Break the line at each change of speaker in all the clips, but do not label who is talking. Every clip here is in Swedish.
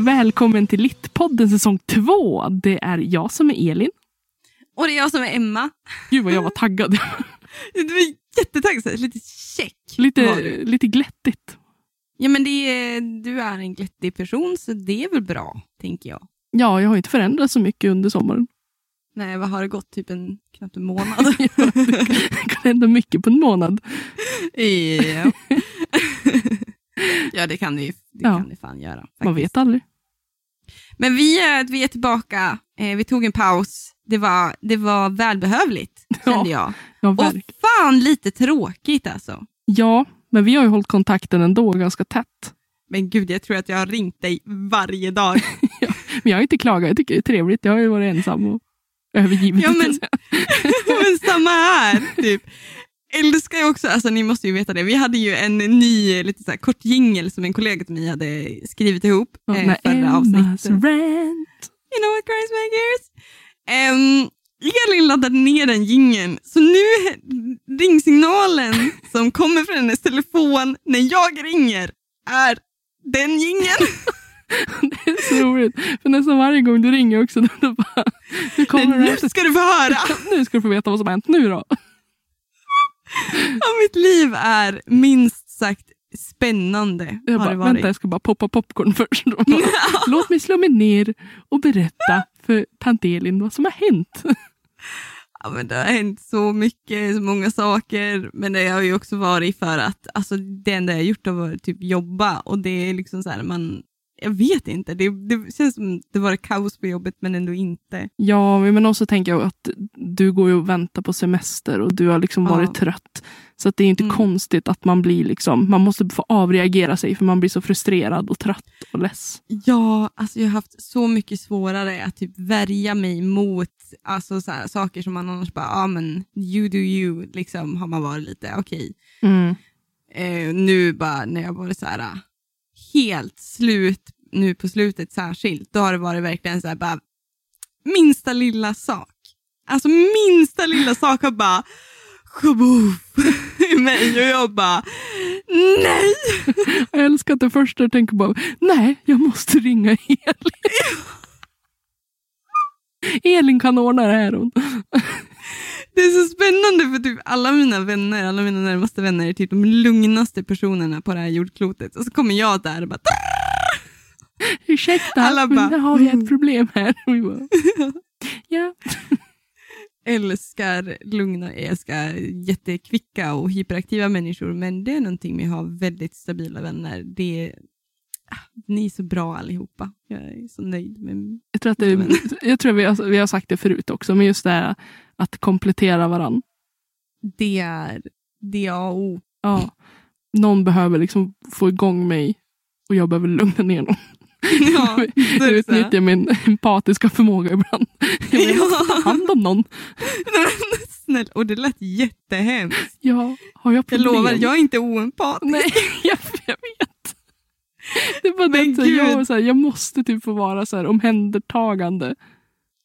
Och välkommen till Littpodden säsong två. Det är jag som är Elin.
Och det är jag som är Emma.
Gud vad jag var taggad.
Du var jättetaggad, lite check.
lite, lite glättigt.
Ja men är, du är en glättig person så det är väl bra, tänker jag.
Ja, jag har inte förändrats så mycket under sommaren.
Nej, vad har det gått? Typ en, knappt en månad?
Det kan hända mycket på en månad.
ja. ja, det kan det ju det
Ja.
kan det fan göra.
Man
faktiskt.
vet aldrig.
Men vi är, vi är tillbaka. Eh, vi tog en paus. Det var, det var välbehövligt,
Ja.
kände jag.
Ja,
Och fan lite tråkigt alltså.
ja, men vi har ju hållit kontakten ändå ganska tätt.
Men gud, jag tror att jag har ringt dig varje dag.
Men jag har inte klagat, jag tycker det är trevligt. Jag har ju varit ensam och övergiven.
Ja, men- men samma här. Typ. Älskar jag också, alltså ni måste ju veta det, vi hade ju en ny lite så här, kort jingel som en kollega till mig hade skrivit ihop
Ja,
eh, förra
Emmas
avsnittet.
rant.
You know what my gears? Um, Elin laddade ner den jingeln, så nu ringsignalen som kommer från hennes telefon när jag ringer är den jingeln.
Det är så roligt. För nästan varje gång du ringer också, då bara, nu kommer
Men nu ska du få höra.
Nu ska du få veta vad som har hänt nu då.
Ja, mitt liv är minst sagt spännande.
Jag
har
bara,
det varit.
vänta jag ska bara poppa popcorn först. Bara, Låt mig slå mig ner och berätta för tant Elin vad som har hänt.
Ja, men det har hänt så mycket, så många saker, men det har ju också varit för att alltså, det enda jag har gjort har varit typ jobba och det är liksom så här, man, jag vet inte, det, det känns som det var kaos på jobbet men ändå inte.
Ja, men också tänker jag att du går ju och väntar på semester och du har liksom
Ja.
varit trött. Så att det är inte
Mm.
konstigt att man blir liksom, man måste få avreagera sig för man blir så frustrerad och trött och less.
Ja, alltså jag har haft så mycket svårare att typ värja mig mot alltså, så här, saker som man annars bara, ja ah, men you do you, liksom har man varit lite okej.
Mm.
Eh, nu bara när jag varit så här helt slut nu på slutet särskilt, då har det varit verkligen så här bara minsta lilla sak. Alltså minsta lilla sak har bara shaboof i mig och jag bara nej.
Jag älskar att det första jag tänker bara, nej, jag måste ringa Elin. Elin kan ordna det här hon.
Det är så spännande för typ alla mina vänner, alla mina närmaste vänner är typ de lugnaste personerna på det här jordklotet och så kommer jag där och bara
Ursäkta,
Alla
men
bara,
nu har vi
mm.
ett problem här. Och vi bara, ja.
älskar lugna, älskar jättekvicka och hyperaktiva människor, men det är någonting med att ha väldigt stabila vänner. Det är, ah, ni är så bra allihopa. Jag är så nöjd med
Jag tror, att det, jag tror vi, har, vi har sagt det förut också, men just det här att komplettera varandra.
det. Är, det är A och O.
Ja. Någon behöver liksom få igång mig och jag behöver lugna ner någon.
Ja,
jag
så
utnyttjar min empatiska förmåga ibland. Jag vill
Ja.
ta hand om någon.
Snäll, och det lät jättehemskt.
Ja, har jag
Jag lovar, jag är inte oempatisk.
Nej, jag, jag vet. Det bara
Men
det att jag, så här, jag måste typ få vara så här omhändertagande.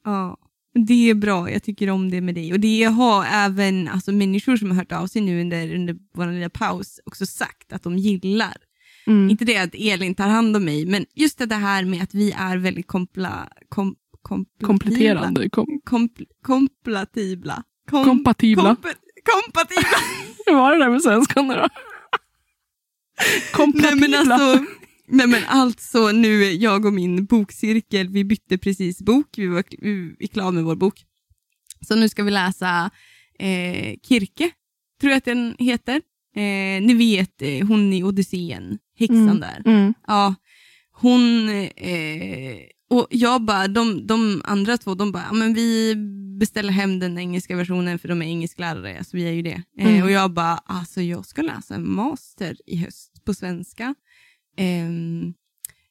Ja, det är bra. Jag tycker om det med dig. Och det har även alltså, människor som har hört av sig nu under, under vår lilla paus också sagt att de gillar.
Mm.
Inte det att Elin tar hand om mig, men just det här med att vi är väldigt kompla, kom.
Kompletterande. Kom,
Kompl, kompatibla. Kom,
kompatibla.
komp, kompatibla.
Hur var det där med svenskan nu då?
nej,
Kompatibla.
men alltså, nej men alltså, nu jag och min bokcirkel, vi bytte precis bok, vi var vi klara med vår bok. Så nu ska vi läsa eh, Kirke, tror jag att den heter. Eh, ni vet eh, hon i Odysseen, häxan
Mm.
där.
Mm.
Ja, hon eh, och jag bara, de, de andra två, de bara, men vi beställer hem den engelska versionen för de är engelsklärare, så vi är ju det. Eh,
Mm.
och jag bara, alltså jag ska läsa en master i höst på svenska. Ehm,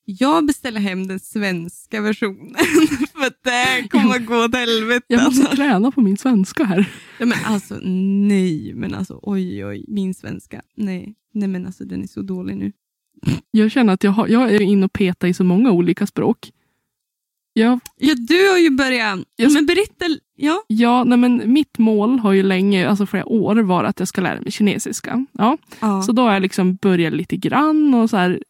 jag beställer hem den svenska versionen för att det kommer att gå åt helvete.
Jag måste
Alltså.
träna på min svenska här.
Ja, men alltså nej, men alltså oj oj, min svenska, nej, nej men alltså den är så dålig nu.
Jag känner att jag, har, jag är inne och petar i så många olika språk. Jag,
Ja, du har ju börjat,
Jag-
men berätta, ja.
ja, nej men mitt mål har ju länge, alltså flera år, varit att jag ska lära mig kinesiska. Ja.
ja.
Så då har jag liksom börjat lite grann och så här,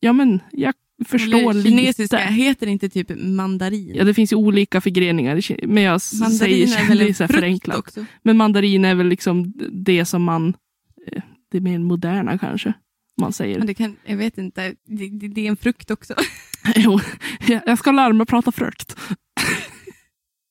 ja men jag förstår
kinesiska
lite.
heter inte typ mandarin.
Ja, det finns ju olika förgreningar, men jag
mandarin
säger
är väl
så förenklat.
också?
Men mandarin är väl liksom det som man, eh, det är mer moderna kanske, man säger.
Men det kan, jag vet inte, det, det, det är en frukt också.
Jo, jag jag ska lära mig att prata frukt.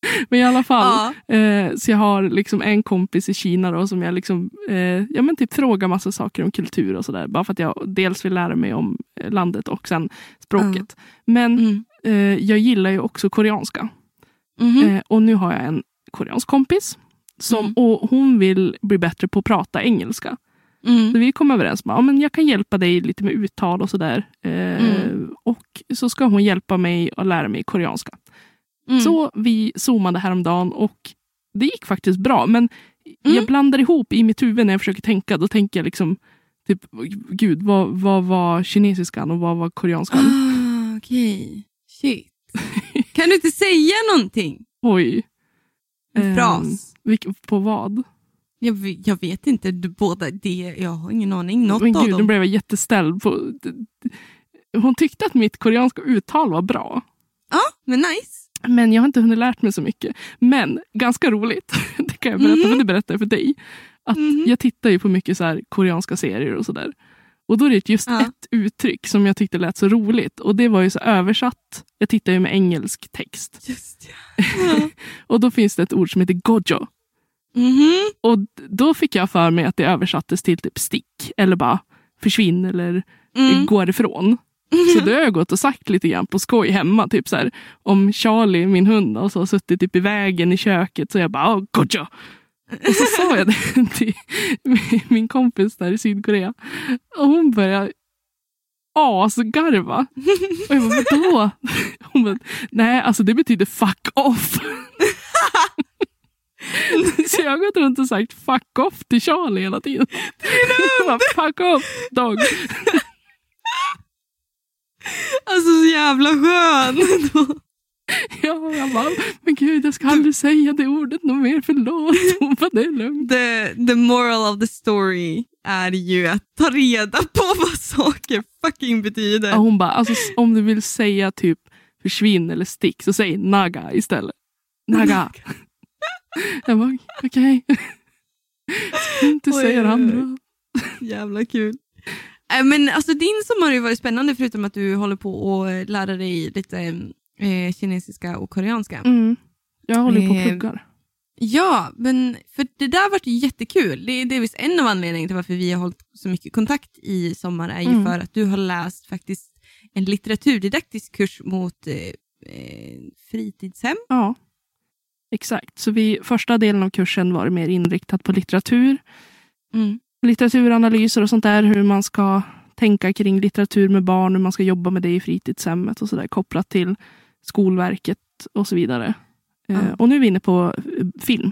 men i alla fall,
Ja.
eh, så jag har liksom en kompis i Kina då, som jag liksom, eh, ja, men typ frågar massa saker om kultur och sådär. Bara för att jag dels vill lära mig om eh, landet och sen språket. Men
Mm.
eh, jag gillar ju också koreanska. Eh, och nu har jag en koreansk kompis. Som,
Mm.
Och hon vill bli bättre på att prata engelska. Så
Mm.
vi kom överens om att ja, jag kan hjälpa dig lite med uttal och sådär. Eh,
Mm.
Och så ska hon hjälpa mig att lära mig koreanska.
Mm.
Så vi zoomade häromdagen och det gick faktiskt bra. Men
Mm.
jag blandar ihop i mitt huvud när jag försöker tänka. Då tänker jag liksom, typ, gud, vad, vad var kinesiskan och vad var koreanskan?
Ah, Okej, shit. Kan du inte säga någonting?
Oj.
En
Ehm,
fras?
vilk- på vad?
Jag, jag vet inte, du, båda det, jag har ingen aning. Något
Men
av
gud, nu
dem.
blev jag jätteställd. På, hon tyckte att mitt koreanska uttal var bra.
Ja, men nice.
Men jag har inte hunnit lärt mig så mycket. Men ganska roligt, det kan jag berätta, berättar jag för dig. Att
Mhm.
Jag tittar ju på mycket så koreanska serier och sådär. Och då är det just
Ja.
ett uttryck som jag tyckte lät så roligt. Och det var ju så översatt. Jag tittar ju med engelsk text.
Just ja.
Och då finns det ett ord som heter gojo.
Mhm.
Och då fick jag för mig att det översattes till typ stick. Eller bara försvinn eller
Mm.
gå ifrån. Så det har jag gått och sagt lite grann på skoj hemma. Typ så här, om Charlie, min hund, alltså, har suttit typ i vägen i köket så jag bara oh, gojo. Och så sa jag det till min kompis där i Sydkorea. Och hon började asgarva. Och jag bara, vadå? Hon bara, nej alltså det betyder fuck off. Så jag har gått runt och sagt fuck off till Charlie hela tiden. Bara, fuck off dog.
Alltså så jävla skön.
Ja, jag bara, men gud jag ska aldrig säga det ordet något mer, förlåt. Hon bara, det är lugnt.
the, the moral of the story är ju att ta reda på vad saker fucking betyder.
Ja, hon bara, alltså, om du vill säga typ försvinn eller stick så säg naga istället. Naga. Jag bara, okej. Ska inte
Oj,
säga det andra.
Jävla kul. Äh, men alltså din sommar har ju varit spännande förutom att du håller på att lära dig lite eh, kinesiska och koreanska.
Mm. Jag håller på och
Eh,
pluggar.
Ja, men för det där vart jättekul. Det är delvis en av anledningarna till varför vi har hållit så mycket kontakt i sommar är ju
Mm.
för att du har läst faktiskt en litteraturdidaktisk kurs mot eh, eh, fritidshem.
Ja, exakt. Så vi, första delen av kursen var mer inriktat på litteratur.
Mm.
Litteraturanalyser och sånt där. Hur man ska tänka kring litteratur med barn, hur man ska jobba med det i fritidshemmet och sådär kopplat till Skolverket och så vidare. Eh,
Ja.
Och nu är vi inne på eh, film.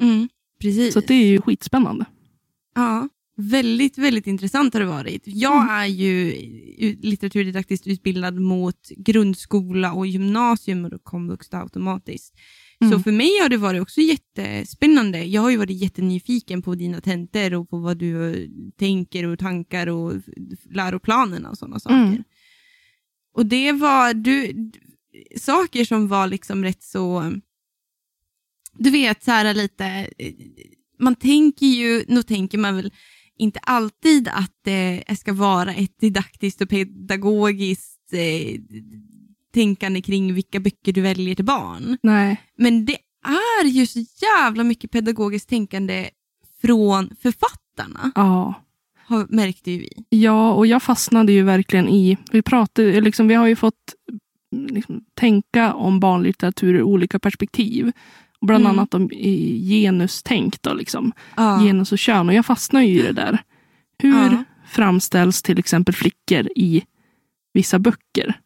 Mm. Precis.
Så det är ju skitspännande.
Ja, väldigt, väldigt intressant har det varit. Jag
Mm.
är ju litteraturdidaktiskt utbildad mot grundskola och gymnasium och då komvux då Så
Mm.
för mig har det varit också jättespännande. Jag har ju varit jättenyfiken på dina tentor och på vad du eh, tänker och tankar och läroplanerna och sådana saker.
Mm.
Och det var du, saker som var liksom rätt så, du vet så här lite, eh, man tänker ju, nu tänker man väl inte alltid att det ska vara ett didaktiskt och pedagogiskt eh, tänkande kring vilka böcker du väljer till barn.
Nej.
Men det är ju så jävla mycket pedagogiskt tänkande från författarna,
Ja.
har, märkte ju vi.
Ja, och jag fastnade ju verkligen i... Vi, pratade, liksom, vi har ju fått liksom, tänka om barnlitteratur ur olika perspektiv. Bland
Mm.
annat om genustänk. Då, liksom.
Ja.
Genus och kön. Och jag fastnar ju i det där. Hur
Ja.
framställs till exempel flickor i vissa böcker?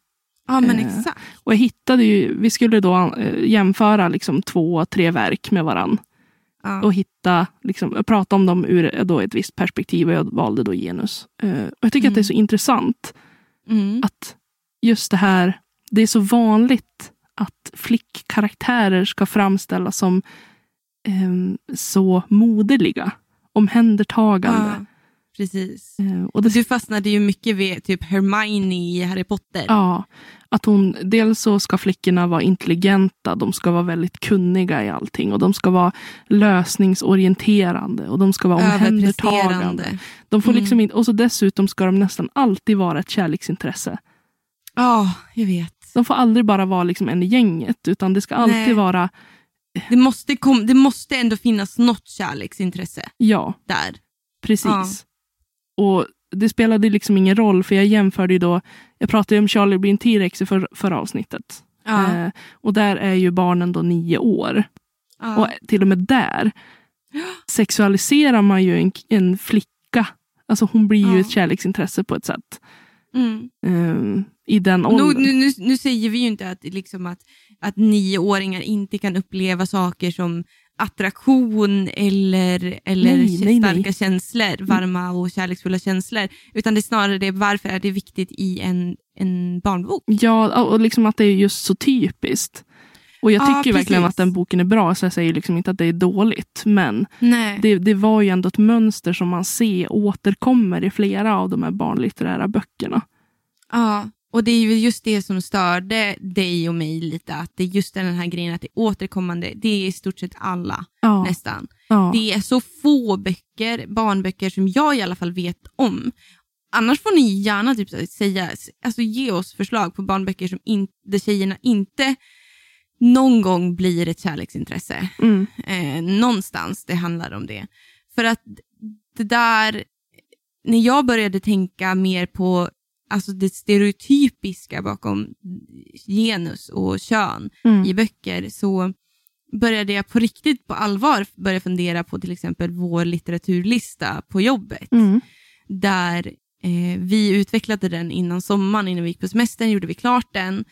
Ja, men
Eh,
exakt.
Och jag hittade ju, vi skulle då eh, jämföra liksom två, tre verk med varann.
Ja.
och hitta, liksom, prata om dem ur eh, då ett visst perspektiv. Och jag valde då genus. Eh, och jag tycker att det är så intressant
Mm.
att just det här, det är så vanligt att flickkaraktärer ska framställas som em, så moderliga, omhändertagande.
Precis.
Eh, och det,
Du fastnade ju mycket vid typ Hermione i Harry Potter.
ja, att hon, dels så ska flickorna vara intelligenta, de ska vara väldigt kunniga i allting och de ska vara lösningsorienterande och de ska vara omhändertagande. De får
Mm.
liksom inte, och så dessutom ska de nästan alltid vara ett kärleksintresse.
Ja, jag vet.
De får aldrig bara vara liksom en i gänget, utan det ska alltid
Nej.
vara,
Det måste, kom, det måste ändå finnas något kärleksintresse
ja,
där.
precis.
Ja.
Och det spelade liksom ingen roll, för jag jämförde ju då, jag pratade om Charlie blir en T-rex i för, förra avsnittet.
Ja.
Eh, och där är ju barnen då nio år.
ja.
Och till och med där sexualiserar man ju en, en flicka. Alltså hon blir ju
Ja.
ett kärleksintresse på ett sätt.
mm.
eh, I den åldern.
nu, nu, nu säger vi ju inte att, liksom att, att nioåringar inte kan uppleva saker som attraktion eller, eller
Nej, nej, nej.
starka känslor, varma och kärleksfulla känslor. Utan det är snarare det, varför är det viktigt i en, en barnbok?
Ja, och liksom att det är just så typiskt. Och jag
Ja,
tycker verkligen
precis.
att den boken är bra, så jag säger liksom inte att det är dåligt. Men det, det var ju ändå ett mönster som man ser återkommer i flera av de här barnlitterära böckerna.
Ja, och det är ju just det som störde dig och mig lite, att det är just den här grejen att det är återkommande, det är i stort sett alla
Ja,
nästan.
ja.
Det är så få böcker, barnböcker som jag i alla fall vet om. Annars får ni gärna typ säga, alltså ge oss förslag på barnböcker som in, där tjejerna inte någon gång blir ett kärleksintresse.
Mm.
Eh, någonstans det handlar om det. För att det där, när jag började tänka mer på alltså det stereotypiska bakom genus och kön
Mm.
i böcker så började jag på riktigt på allvar börja fundera på till exempel vår litteraturlista på jobbet.
Mm.
Där eh, vi utvecklade den innan sommaren, innan vi gick på semestern gjorde vi klart den.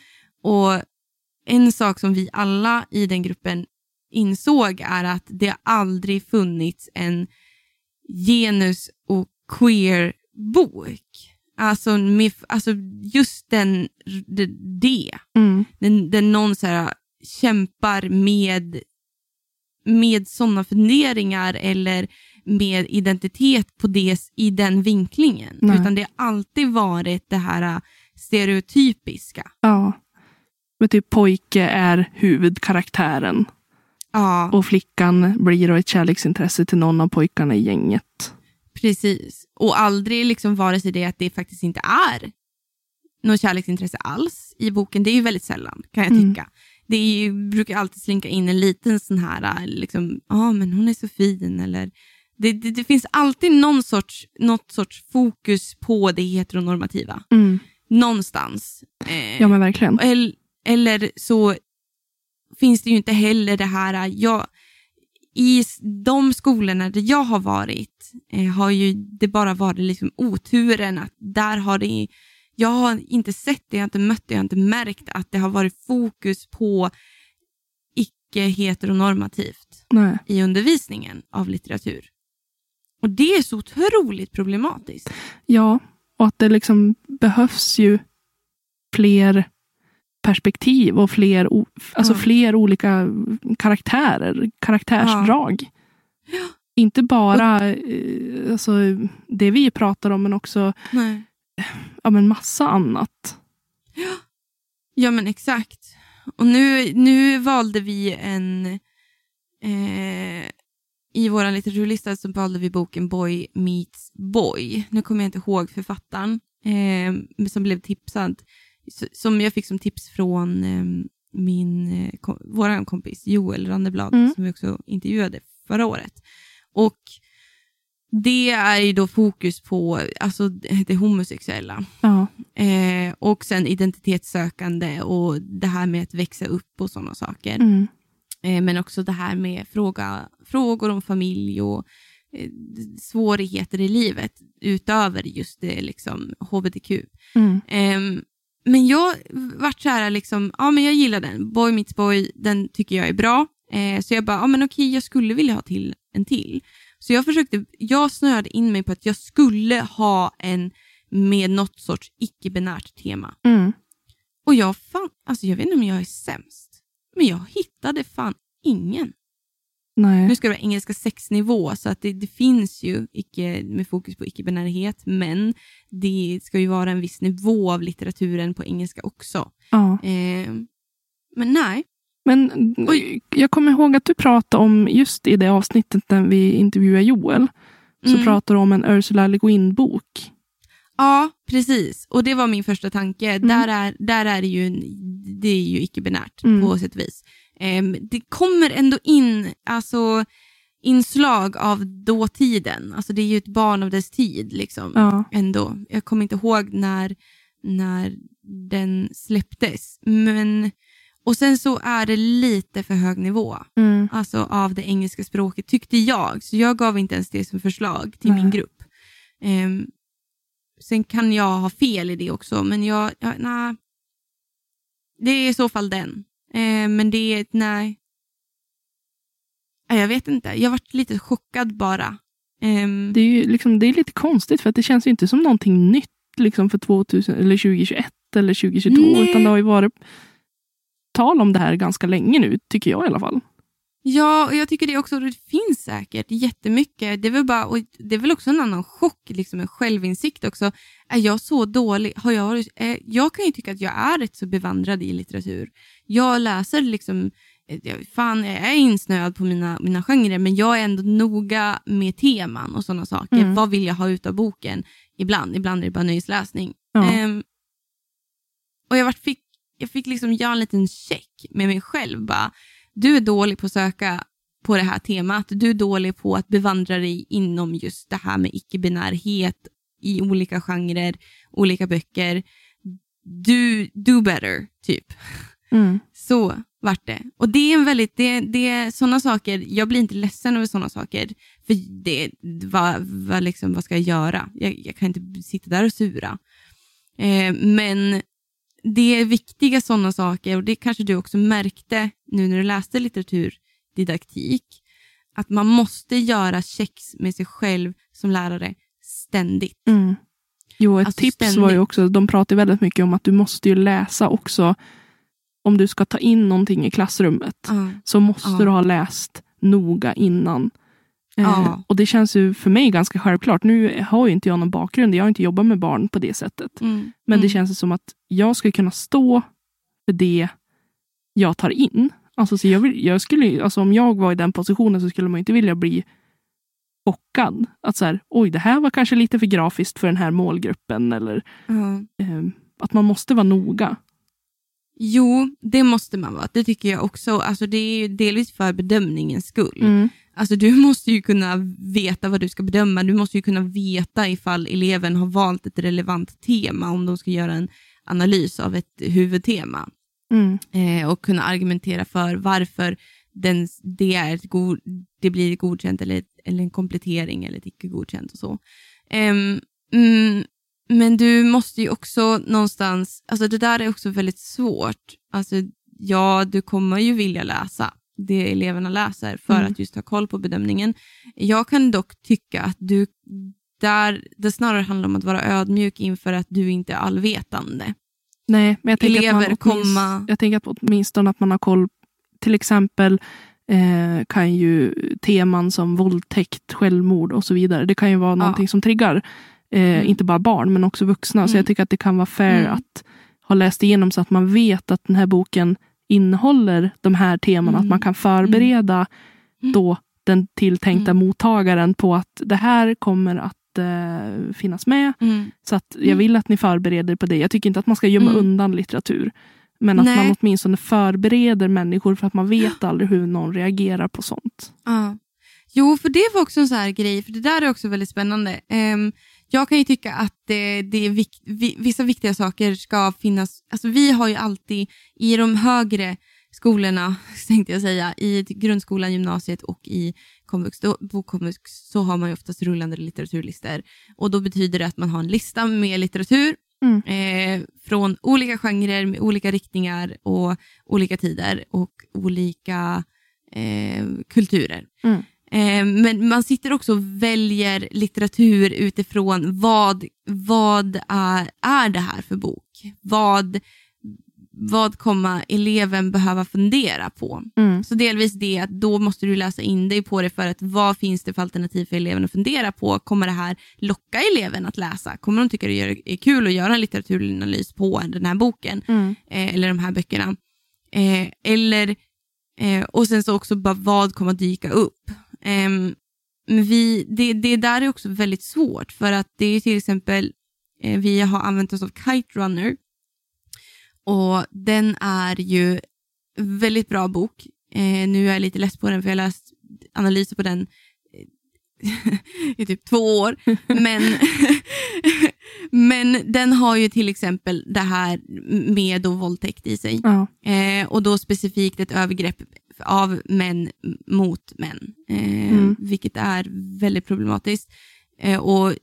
Och en sak som vi alla i den gruppen insåg är att det har aldrig funnits en genus och queer-bok. Alltså, med, alltså just den, det, det.
Mm.
Den, den någon så här, kämpar med, med sådana funderingar eller med identitet på det, i den vinklingen.
Nej.
Utan det har alltid varit det här äh, stereotypiska.
Ja. Men typ pojke är huvudkaraktären
Ja,
och flickan blir då ett kärleksintresse till någon av pojkarna i gänget.
Precis. Och aldrig liksom vare sig det att det faktiskt inte är något kärleksintresse alls i boken. Det är ju väldigt sällan, kan jag
Mm.
tycka. Det är ju, brukar alltid slinka in en liten sån här, liksom, ja men hon är så fin eller det, det, det finns alltid någon sorts, något sorts fokus på det heteronormativa.
Mm.
Någonstans. Eh,
Ja men verkligen.
eller, eller så finns det ju inte heller det här, jag, i de skolorna där jag har varit eh, har ju det bara varit liksom oturen att där har det, jag har inte sett det, jag har inte mött det, jag har inte märkt att det har varit fokus på icke-heteronormativt
Nej.
i undervisningen av litteratur. Och det är så otroligt problematiskt.
Ja, och att det liksom behövs ju fler perspektiv och fler, alltså
Ja.
fler olika karaktärer, karaktärsdrag. Inte bara eh, alltså, det vi pratar om, men också
Nej.
ja, men massa annat.
Ja men exakt. Och nu, nu valde vi en... Eh, I vår litteraturlista så valde vi boken Boy Meets Boy. Nu kommer jag inte ihåg författaren eh, som blev tipsad. Som jag fick som tips från eh, min, eh, kom, vår kompis Joel Ranneblad
Mm.
som vi också intervjuade förra året. Och det är ju då fokus på alltså, det det homosexuella.
Ja.
Eh, och sen identitetssökande och det här med att växa upp och sådana saker.
Mm.
Eh, men också det här med fråga, frågor om familj och eh, svårigheter i livet utöver just det liksom hbtq.
Mm.
Men jag vart så här, liksom, ja men jag gillar den. Boy Meets Boy, den tycker jag är bra. Eh, så jag bara, ja men okej, jag skulle vilja ha till en till. Så jag försökte, jag snöade in mig på att jag skulle ha en med något sorts icke-binärt tema.
Mm.
Och jag fan, alltså jag vet inte om jag är sämst, men jag hittade fan ingen.
Nej.
Nu ska det vara engelska 6-nivå, så att det, det finns ju icke, med fokus på icke-binärighet, men det ska ju vara en viss nivå av litteraturen på engelska också.
Ja.
Eh, men nej.
Men
Oj.
jag kommer ihåg att du pratade om, just i det avsnittet där vi intervjuade Joel, så
Mm.
pratade du om en Ursula Le Guin-bok.
Ja, precis. Och det var min första tanke.
Mm.
Där, är, där är det ju, det är ju icke-binärt
Mm.
på sätt och vis. Ehm, det kommer ändå in alltså, inslag av dåtiden. Alltså det är ju ett barn av dess tid. Liksom.
Ja.
ändå. Jag kommer inte ihåg när, när den släpptes. Men, och sen så är det lite för hög nivå
Mm.
alltså av det engelska språket tyckte jag. Så jag gav inte ens det som förslag till
Nej.
min grupp. Ehm, sen kan jag ha fel i det också, men jag, jag nej. Det är i så fall den. Ehm, men det är, nej. Jag vet inte, jag varit lite chockad bara. Ehm,
Det är ju liksom, det är lite konstigt för att det känns ju inte som någonting nytt liksom för 2000, eller 2021 eller 2022.
Nej.
Utan det har ju varit tal om det här ganska länge nu, tycker jag i alla fall.
Ja, och jag tycker det också, det finns säkert jättemycket. Det är väl, bara, och det är väl också en annan chock, liksom en självinsikt också. Är jag så dålig? Har jag, varit, eh, jag kan ju tycka att jag är rätt så bevandrad i litteratur. Jag läser liksom, eh, fan jag är insnöad på mina, mina genrer, men jag är ändå noga med teman och sådana saker.
Mm.
Vad vill jag ha ut av boken? Ibland, ibland är det bara nöjesläsning.
Ja.
Och jag, fick, jag fick liksom göra en liten check med mig själv. Bara, du är dålig på att söka på det här temat. Du är dålig på att bevandra dig inom just det här med icke-binärhet i olika genrer, olika böcker. Du, do better, typ.
Mm.
Så vart det. Och det är en väldigt, det, det är sådana saker, jag blir inte ledsen över sådana saker. För det, vad, vad, liksom, vad ska jag göra? Jag, jag kan inte sitta där och sura. Eh, men det är viktiga sådana saker och det kanske du också märkte nu när du läste litteraturdidaktik. Att man måste göra checks med sig själv som lärare ständigt.
Mm. Jo, ett
Alltså
tips var ju
ständigt.
också, de pratar väldigt mycket om att du måste ju läsa också, om du ska ta in någonting i klassrummet,
Ja.
så måste
Ja.
du ha läst noga innan. Eh, och det känns ju för mig ganska självklart. Nu har ju inte jag någon bakgrund, jag har inte jobbat med barn på det sättet.
Mm.
Men det
Mm.
känns som att jag ska kunna stå för det jag tar in. Alltså, så jag vill, jag skulle, alltså, om jag var i den positionen så skulle man inte vilja bli chockad. Att så här, oj, det här var kanske lite för grafiskt för den här målgruppen. Eller
Ja.
eh, att man måste vara noga.
Jo, det måste man vara. Det tycker jag också. Alltså, det är ju delvis för bedömningens skull. Alltså, du måste ju kunna veta vad du ska bedöma. Du måste ju kunna veta ifall eleven har valt ett relevant tema om de ska göra en analys av ett huvudtema.
Mm.
Eh, och kunna argumentera för varför den, det, är ett god, det blir godkänt eller, eller en komplettering eller ett icke godkänt och så. Ehm, mm, men du måste ju också någonstans, alltså det där är också väldigt svårt. Alltså, ja, du kommer ju vilja läsa det eleverna läser för
Mm.
att just ha koll på bedömningen. Jag kan dock tycka att du där det snarare handlar om att vara ödmjuk inför att du inte är allvetande.
Nej, men jag tänker, att man
Elever komma-
jag tänker att åtminstone att man har koll. Till exempel eh, kan ju teman som våldtäkt, självmord och så vidare. Det kan ju vara någonting som triggar eh,
Mm.
inte bara barn men också vuxna. Så
Mm.
jag tycker att det kan vara fair
Mm.
att ha läst igenom så att man vet att den här boken innehåller de här teman.
Mm.
Att man kan förbereda
Mm.
då den tilltänkta
Mm.
mottagaren på att det här kommer att eh, finnas med.
Mm.
Så att jag
Mm.
vill att ni förbereder på det. Jag tycker inte att man ska gömma
Mm.
undan litteratur. Men att
Nej.
man åtminstone förbereder människor för att man vet aldrig hur någon reagerar på sånt.
Ja. Jo, för det var också en sån här grej, för det där är också väldigt spännande. Ehm, jag kan ju tycka att det, det är vikt, vi, vissa viktiga saker ska finnas, alltså vi har ju alltid i de högre skolorna, tänkte jag säga, i grundskolan, gymnasiet och i komvux, då, på komvux så har man ju oftast rullande litteraturlistor. Och då betyder det att man har en lista med litteratur
Mm.
eh, från olika genrer med olika riktningar och olika tider och olika eh, kulturer.
Mm.
Eh, men man sitter också och väljer litteratur utifrån vad, vad är, är det här för bok? Vad, vad kommer eleven behöva fundera på?
Mm.
Så delvis det att då måste du läsa in dig på det för att vad finns det för alternativ för eleven att fundera på? Kommer det här locka eleven att läsa? Kommer de tycka det är kul att göra en litteraturanalys på den här boken
Mm.
eh, eller de här böckerna? Eh, eller, eh, och sen så också bara vad kommer dyka upp? Ehm, men vi, det, det där är också väldigt svårt för att det är till exempel, eh, vi har använt oss av Kite Runner och den är ju väldigt bra bok. Eh, nu är jag lite less på den för jag har läst analyser på den eh, i typ två år. Men, men den har ju till exempel det här med då våldtäkt i sig.
Ja.
Eh, och då specifikt ett övergrepp av män mot män. Eh,
Mm.
Vilket är väldigt problematiskt. Eh, och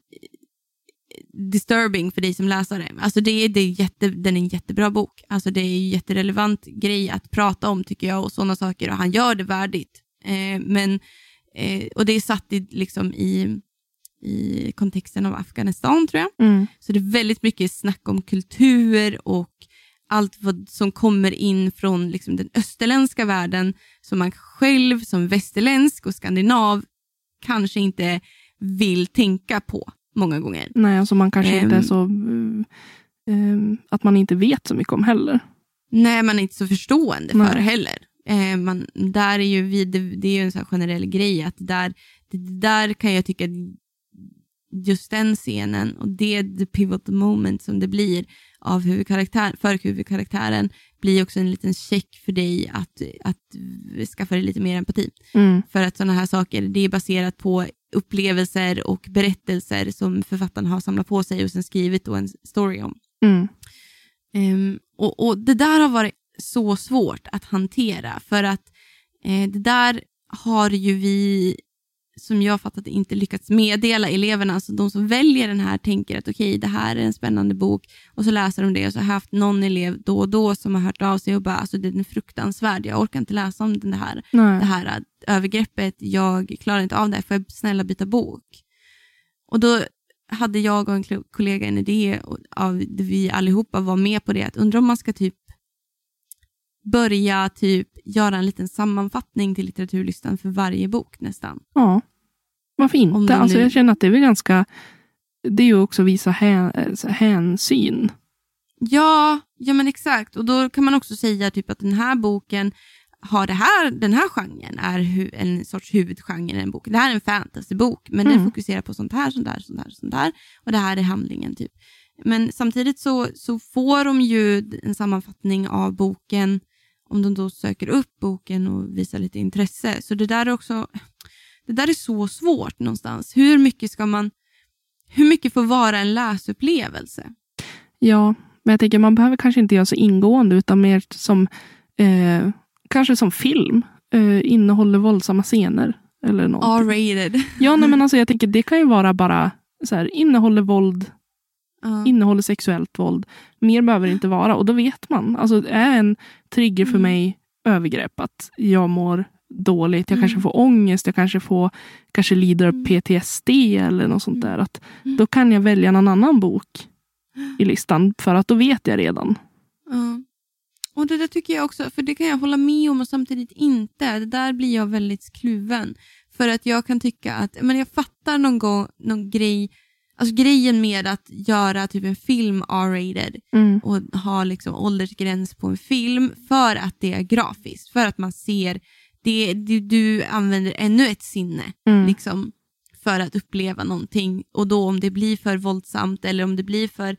disturbing för dig som läsare. Alltså det det är jätte, den är en jättebra bok. Alltså det är en jätterelevant grej att prata om tycker jag och sådana saker och han gör det värdigt. Eh, men, eh, och det är satt i, liksom i, i kontexten av Afghanistan tror jag.
Mm.
Så det är väldigt mycket snack om kultur och allt vad som kommer in från liksom den österländska världen som man själv som västerländsk och skandinav kanske inte vill tänka på många gånger.
Nej, alltså man kanske inte är
Ehm.
så... eh, att man inte vet så mycket om heller.
Nej, man är inte så förstående
Nej.
för heller. Eh, man, där är ju vi, det, det är ju en sån generell grej att där, det, där kan jag tycka just den scenen och det the pivotal moment som det blir av huvudkaraktär, för huvudkaraktären blir också en liten check för dig att, att skaffa dig lite mer empati.
Mm.
För att sådana här saker, det är baserat på upplevelser och berättelser som författaren har samlat på sig och sen skrivit då en story om.
Mm.
Ehm, och, och Det där har varit så svårt att hantera för att eh, det där har ju vi, som jag fattat inte lyckats meddela eleverna. Alltså de som väljer den här tänker att okej, det här är en spännande bok och så läser de det och så har jag haft någon elev då och då som har hört av sig och bara alltså den är fruktansvärd, jag orkar inte läsa om det här
Nej.
det här övergreppet, jag klarar inte av det, får jag snälla byta bok? Och då hade jag och en kollega en idé, av, vi allihopa var med på det, att undra om man ska typ börja typ göra en liten sammanfattning till litteraturlistan för varje bok nästan.
Ja. Varför inte? Alltså,
nu-
jag känner att det är väl ganska... Det är ju också att visa hän, eh, hänsyn.
Ja, ja men exakt. Och då kan man också säga typ att den här boken har det här, den här genren är hu- en sorts huvudgenre i en bok. Det här är en fantasybok, men den
Mm.
fokuserar på sånt här, sånt här, sånt här, sånt här. Och det här är handlingen typ. Men samtidigt så, så får de ju en sammanfattning av boken om de då söker upp boken och visar lite intresse. Så det där är också, det där är så svårt någonstans. Hur mycket ska man, hur mycket får vara en läsupplevelse?
Ja, men jag tänker man behöver kanske inte göra så ingående utan mer som eh, kanske som film. Eh, innehåller våldsamma scener. Eller.
R-rated.
Ja, nej, men alltså, jag tänker det kan ju vara bara så här, innehåller våld,
Ja.
innehåller sexuellt våld. Mer behöver det inte vara och då vet man. Alltså, det är en trigger för
Mm.
mig övergrepp att jag mår dåligt, jag
Mm.
kanske får ångest, jag kanske, får, kanske lider av
Mm.
PTSD eller något sånt där. Att
Mm.
Då kan jag välja någon annan bok i listan för att då vet jag redan.
Ja. Och det där tycker jag också, för det kan jag hålla med om och samtidigt inte. Det där blir jag väldigt kluven. För att jag kan tycka att, men jag fattar någon gång, någon grej, alltså grejen med att göra typ en film R-rated
Mm.
och ha liksom åldersgräns på en film för att det är grafiskt. För att man ser, det, du, du använder ännu ett sinne
Mm.
liksom, för att uppleva någonting. Och då om det blir för våldsamt eller om det blir för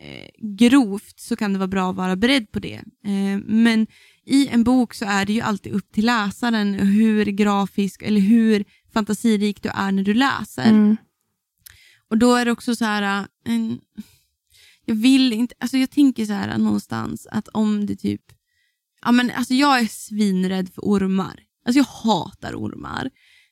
eh, grovt så kan det vara bra att vara beredd på det. Eh, men i en bok så är det ju alltid upp till läsaren hur grafisk eller hur fantasirik du är när du läser.
Mm.
Och då är det också så här, äh, en, jag vill inte, alltså jag tänker så här äh, någonstans att om det typ, ja men alltså jag är svinrädd för ormar. Alltså jag hatar ormar.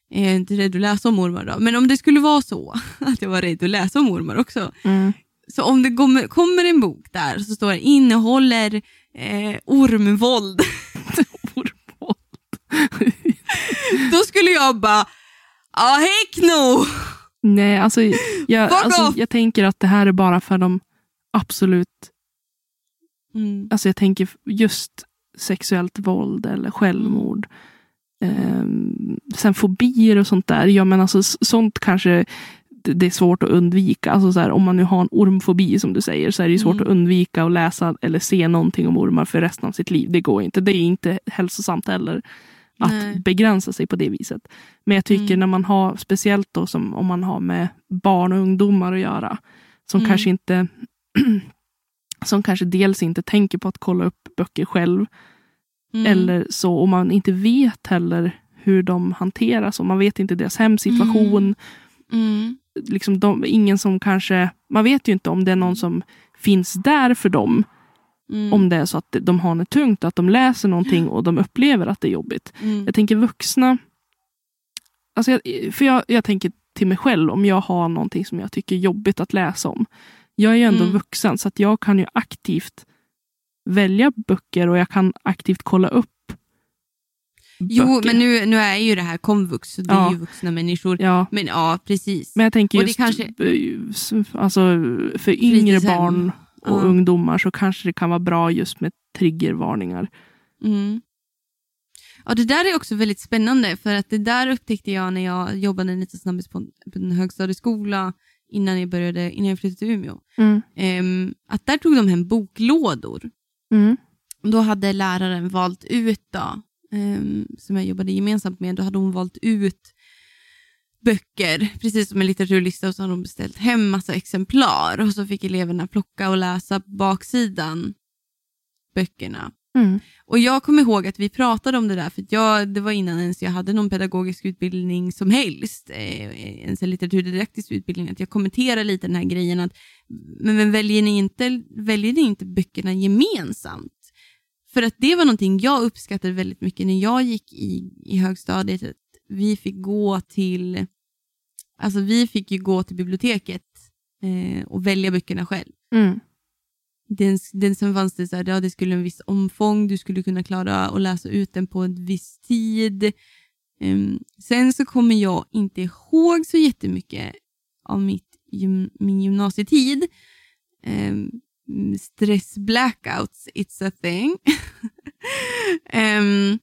Jag är inte rädd att läsa om ormar då, men om det skulle vara så att jag var rädd att läsa om ormar också.
Mm.
Så om det kommer, kommer en bok där så står det innehåller eh, ormvåld, då skulle jag bara, ja heck no!
Nej, alltså jag, alltså jag tänker att det här är bara för de absolut
Mm.
Alltså jag tänker just sexuellt våld eller självmord. Eh, sen fobier och sånt där. Ja, men alltså, sånt kanske det är svårt att undvika. Alltså så här, om man nu har en ormfobi som du säger så är det ju svårt
Mm.
att undvika att läsa eller se någonting om ormar för resten av sitt liv. Det går inte. Det är inte hälsosamt heller att
Nej.
begränsa sig på det viset. Men jag tycker
Mm.
när man har, speciellt då som om man har med barn och ungdomar att göra, som
Mm.
kanske inte som kanske dels inte tänker på att kolla upp böcker själv,
Mm.
eller så, och man inte vet heller hur de hanteras, och man vet inte deras hemsituation.
Mm.
Liksom de, ingen som kanske, man vet ju inte om det är någon som finns där för dem,
Mm.
om det är så att de har det tungt, att de läser någonting och de upplever att det är jobbigt.
Mm.
Jag tänker vuxna, alltså jag, för jag, jag tänker till mig själv om jag har någonting som jag tycker är jobbigt att läsa om. Jag är ju ändå
Mm.
vuxen så att jag kan ju aktivt välja böcker och jag kan aktivt kolla upp
Jo,
böcker.
men nu, nu är ju det här komvux, så det
Ja.
är ju vuxna människor.
Ja,
Men ja, precis.
men jag tänker just
kanske-
eh, alltså, för yngre
Fritidshem.
barn och
Ja.
ungdomar så kanske det kan vara bra just med triggervarningar.
Mm. Ja, det där är också väldigt spännande för att det där upptäckte jag när jag jobbade lite snabbis på, en- högstadieskola innan jag, började, innan jag flyttade till Umeå.
Mm.
Ehm, att där tog de hem boklådor.
Mm.
Då hade läraren valt ut, då, ehm, som jag jobbade gemensamt med, då hade hon valt ut böcker, precis som en litteraturlista, och så hade hon beställt hem massa exemplar och så fick eleverna plocka och läsa baksidan böckerna.
Mm.
Och jag kommer ihåg att vi pratade om det där, för jag, det var innan ens jag hade någon pedagogisk utbildning som helst, eh, ens en litteraturdidaktisk utbildning, att jag kommenterade lite den här grejen att men, men väljer, ni inte, väljer ni inte böckerna gemensamt? För att det var någonting jag uppskattade väldigt mycket när jag gick i, i högstadiet, vi fick gå till Alltså vi fick ju gå till biblioteket eh, och välja böckerna själv.
Mm.
Den, den som fanns det så här, ja, det skulle en viss omfång, du skulle kunna klara att läsa ut den på en viss tid. Ehm, sen så kommer jag inte ihåg så jättemycket av mitt, gym, min gymnasietid. Um, stress blackouts, it's a thing. Ehm,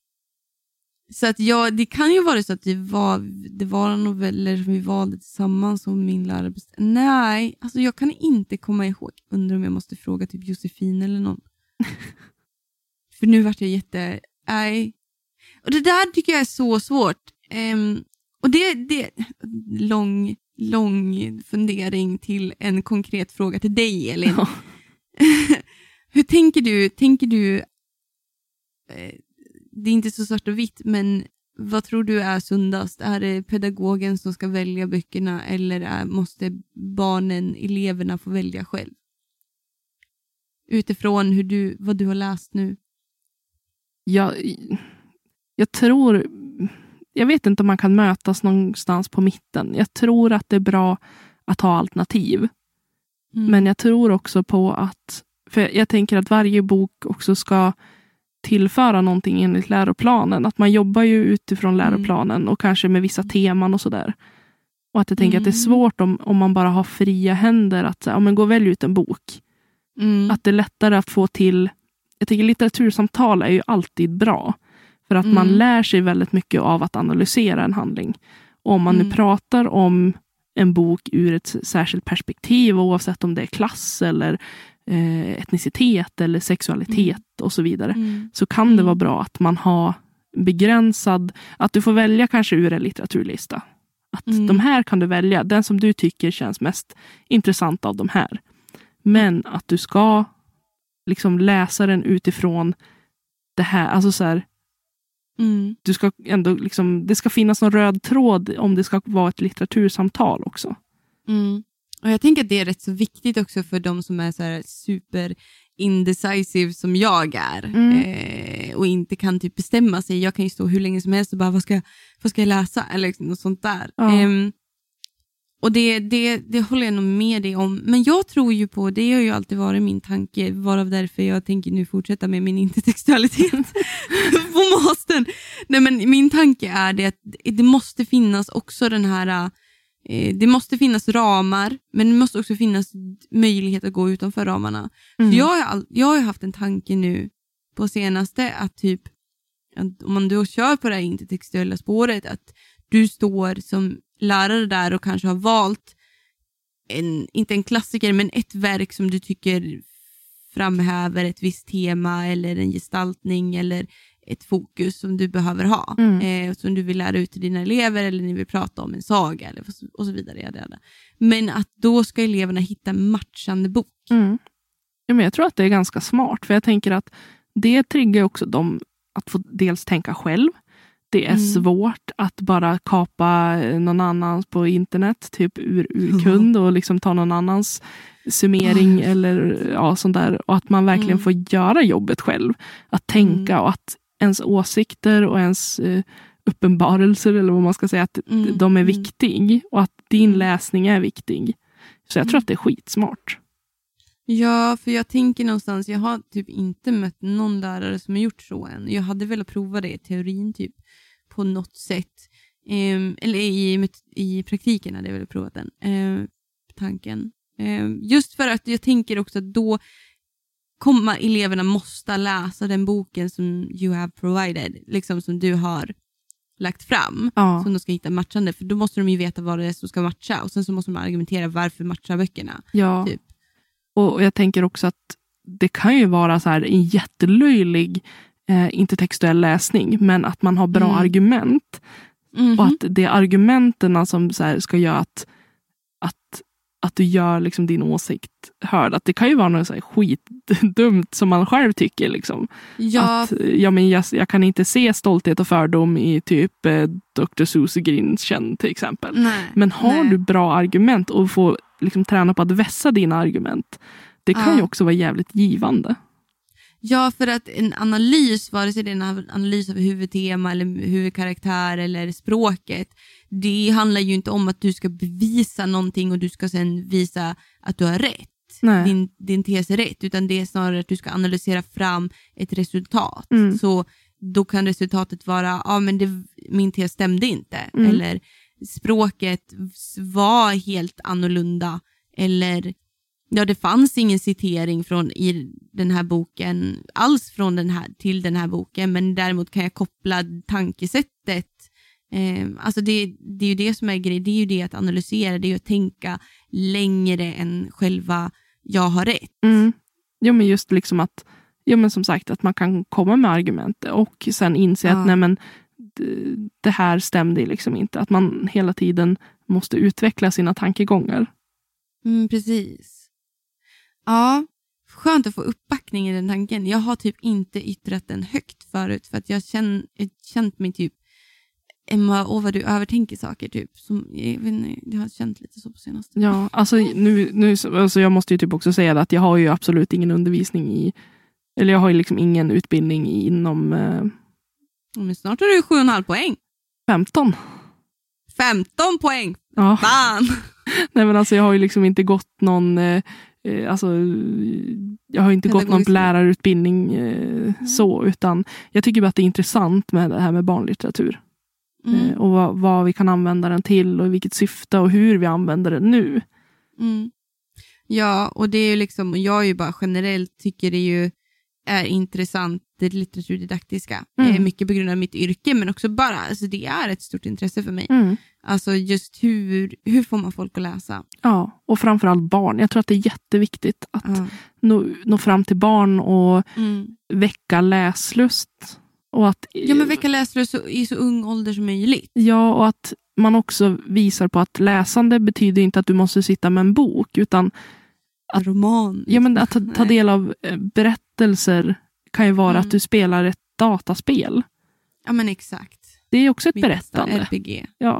så att jag, det kan ju vara så att det var, det var noveller som vi valde tillsammans som min lärare bestämde. Nej, alltså jag kan inte komma ihåg. Undrar om jag måste fråga typ Josefin eller någon. För nu vart jag jätte... Nej. Och det där tycker jag är så svårt. Ehm, och det, det lång, lång fundering till en konkret fråga till dig Elin.
Ja.
Hur tänker du? Tänker du eh, det är inte så svart och vitt, men vad tror du är sundast? Är det pedagogen som ska välja böckerna eller är, måste barnen, eleverna få välja själv? Utifrån hur du, vad du har läst nu.
jag, jag tror, jag vet inte om man kan mötas någonstans på mitten. Jag tror att det är bra att ha alternativ.
Mm.
Men jag tror också på att, för jag tänker att varje bok också ska tillföra någonting enligt läroplanen. Att man jobbar ju utifrån
Mm.
läroplanen och kanske med vissa teman och sådär. Och att jag tänker att det är
Mm.
svårt om, om man bara har fria händer att ja, men gå och välj ut en bok.
Mm.
Att det är lättare att få till, jag tycker litteratursamtal är ju alltid bra. För att man
Mm.
lär sig väldigt mycket av att analysera en handling. Och om man nu
Mm.
pratar om en bok ur ett särskilt perspektiv, oavsett om det är klass eller etnicitet eller sexualitet och så vidare,
Mm.
så kan det
Mm.
vara bra att man har begränsad, att du får välja kanske ur en litteraturlista. Att
Mm.
de här kan du välja, den som du tycker känns mest intressant av de här. Men att du ska liksom läsa den utifrån det här, alltså så här,
Mm.
du ska ändå liksom, det ska finnas någon röd tråd om det ska vara ett litteratursamtal också.
Mm. Och Jag tänker att det är rätt så viktigt också för de som är så här super indecisive som jag är
Mm.
eh, och inte kan typ bestämma sig. Jag kan ju stå hur länge som helst och bara, vad ska, vad ska jag läsa? Eller liksom något sånt där.
Ja.
Ehm, och det, det, det håller jag nog med dig om. Men jag tror ju på, det har ju alltid varit min tanke, varav därför jag tänker nu fortsätta med min intertextualitet på mastern. Nej, men min tanke är det att det måste finnas också den här eh, det måste finnas ramar, men det måste också finnas möjlighet att gå utanför ramarna.
Mm.
Så jag, har jag har haft en tanke nu på senaste att typ, att om man då kör på det här intertextuella spåret, att du står som lärare där och kanske har valt, en, inte en klassiker, men ett verk som du tycker framhäver ett visst tema eller en gestaltning eller ett fokus som du behöver ha.
Mm.
Eh, som du vill lära ut till dina elever eller ni vill prata om en saga eller, och så vidare. Ja. Men att då ska eleverna hitta matchande bok.
Mm. Ja, men jag tror att det är ganska smart, för jag tänker att det triggar också dem att få dels tänka själv. Det är
Mm.
svårt att bara kapa någon annans på internet, typ ur, ur kund och liksom ta någon annans summering eller ja, sånt där. Och att man verkligen
Mm.
får göra jobbet själv. Att tänka och att ens åsikter och ens eh, uppenbarelser, eller vad man ska säga, att
Mm.
de är
Mm.
viktig och att din
Mm.
läsning är viktig. Så jag tror
Mm.
att det är skitsmart.
Ja, för jag tänker någonstans, jag har typ inte mött någon lärare som har gjort så än. Jag hade velat prova det i teorin typ på något sätt. Ehm, eller i, i praktiken hade jag velat prova den ehm, tanken. Ehm, just för att jag tänker också att då kommer eleverna måste läsa den boken som you have provided, liksom som du har lagt fram.
Ja.
Som de ska hitta matchande, för då måste de ju veta vad det är som ska matcha och sen så måste de argumentera varför matchar böckerna.
Ja.
Typ.
Och jag tänker också att det kan ju vara så här en jättelöjlig eh, intertextuell läsning, men att man har bra
Mm.
argument.
Mhm.
Och att det är argumenten som så här ska göra att, att, du gör liksom din åsikt hörd. Att det kan ju vara något så här skitdumt som man själv tycker. Liksom.
Ja,
Att, ja, men jag, jag kan inte se stolthet och fördom i typ eh, Dr. Susie Grinchen till exempel.
nej.
Men har
nej.
du bra argument och får liksom träna på att vässa dina argument. Det kan
Ja.
ju också vara jävligt givande.
Ja, för att en analys, vare sig det är en analys av huvudtema eller huvudkaraktär eller språket, det handlar ju inte om att du ska bevisa någonting och du ska sen visa att du har rätt.
Nej.
Din, din tes är rätt, utan det är snarare att du ska analysera fram ett resultat.
Mm.
Så då kan resultatet vara, ja men det, min tes stämde inte,
Mm.
eller språket var helt annorlunda, eller ja, det fanns ingen citering från, i den här boken alls från den här, till den här boken, men däremot kan jag koppla tankesättet. Eh, alltså det, det är ju det som är grejen, det är ju det att analysera, det är ju att tänka längre än själva jag har rätt.
Mm. Jo, men just liksom att, jo, men som sagt, att man kan komma med argument och sen inse
Ja.
att nej, men, det, här stämde liksom inte. Att man hela tiden måste utveckla sina tankegångar.
Mm, precis. Ja, skönt att få uppbackning i den tanken. Jag har typ inte yttrat den högt förut för att jag jag känt mig typ Emma, åh vad du övertänker saker typ. Som, jag, vet inte, jag har känt lite så på senaste.
Ja, alltså, nu, nu, alltså jag måste ju typ också säga att jag har ju absolut ingen undervisning i, eller jag har ju liksom ingen utbildning inom eh,
Men snart har du sju och en halv poäng.
15.
15 poäng!
Ja.
Fan!
Nej, men alltså, jag har ju liksom inte gått någon eh, eh, Alltså, jag har inte gått någon lärarutbildning eh, så, utan jag tycker bara att det är intressant med det här med barnlitteratur.
Mm,
Eh, och vad, vad vi kan använda den till och i vilket syfte och hur vi använder den nu.
mm. Ja, och det är ju liksom, jag är ju bara generellt tycker det ju är intressant, det litteraturdidaktiska.
Mm.
Mycket på grund av mitt yrke, men också bara, alltså det är ett stort intresse för mig.
Mm.
Alltså just hur, hur får man folk att läsa?
Ja, och framförallt barn. Jag tror att det är jätteviktigt att
Ja.
nå, nå fram till barn och
Mm.
väcka läslust. Och att,
Ja men väcka läslust så, i så ung ålder som möjligt.
Ja, och att man också visar på att läsande betyder inte att du måste sitta med en bok, utan
En roman.
ja, men att ta, ta del av eh, berättelser kan ju vara
Mm.
att du spelar ett dataspel.
Ja men exakt.
Det är också ett
bästa
berättande.
RPG.
Ja.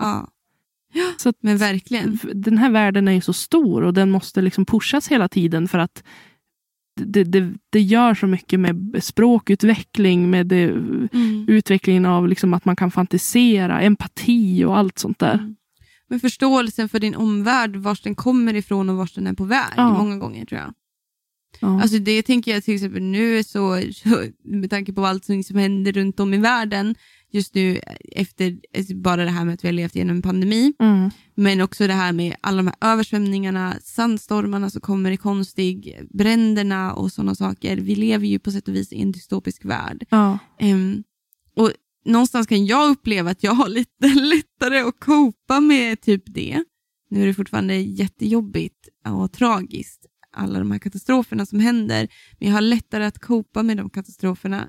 Ja.
Så att,
Men verkligen.
den här världen är ju så stor och den måste liksom pushas hela tiden för att det, det, det gör så mycket med språkutveckling, med det,
Mm.
utvecklingen av liksom att man kan fantisera, empati och allt sånt där.
Mm. Men förståelsen för din omvärld, vars den kommer ifrån och vars den är på väg,
Ja.
många gånger tror jag.
Ja.
Alltså det tänker jag till exempel nu så, med tanke på allt som händer runt om i världen just nu efter alltså bara det här med att vi har levt igenom en pandemi,
mm.
men också det här med alla de här översvämningarna, sandstormarna som kommer i konstig, bränderna och sådana saker. Vi lever ju på sätt och vis i en dystopisk värld.
ja.
Ehm, och någonstans kan jag uppleva att jag har lite lättare att copa med typ det. Nu är det fortfarande jättejobbigt och tragiskt, alla de här katastroferna som händer, men jag har lättare att copa med de katastroferna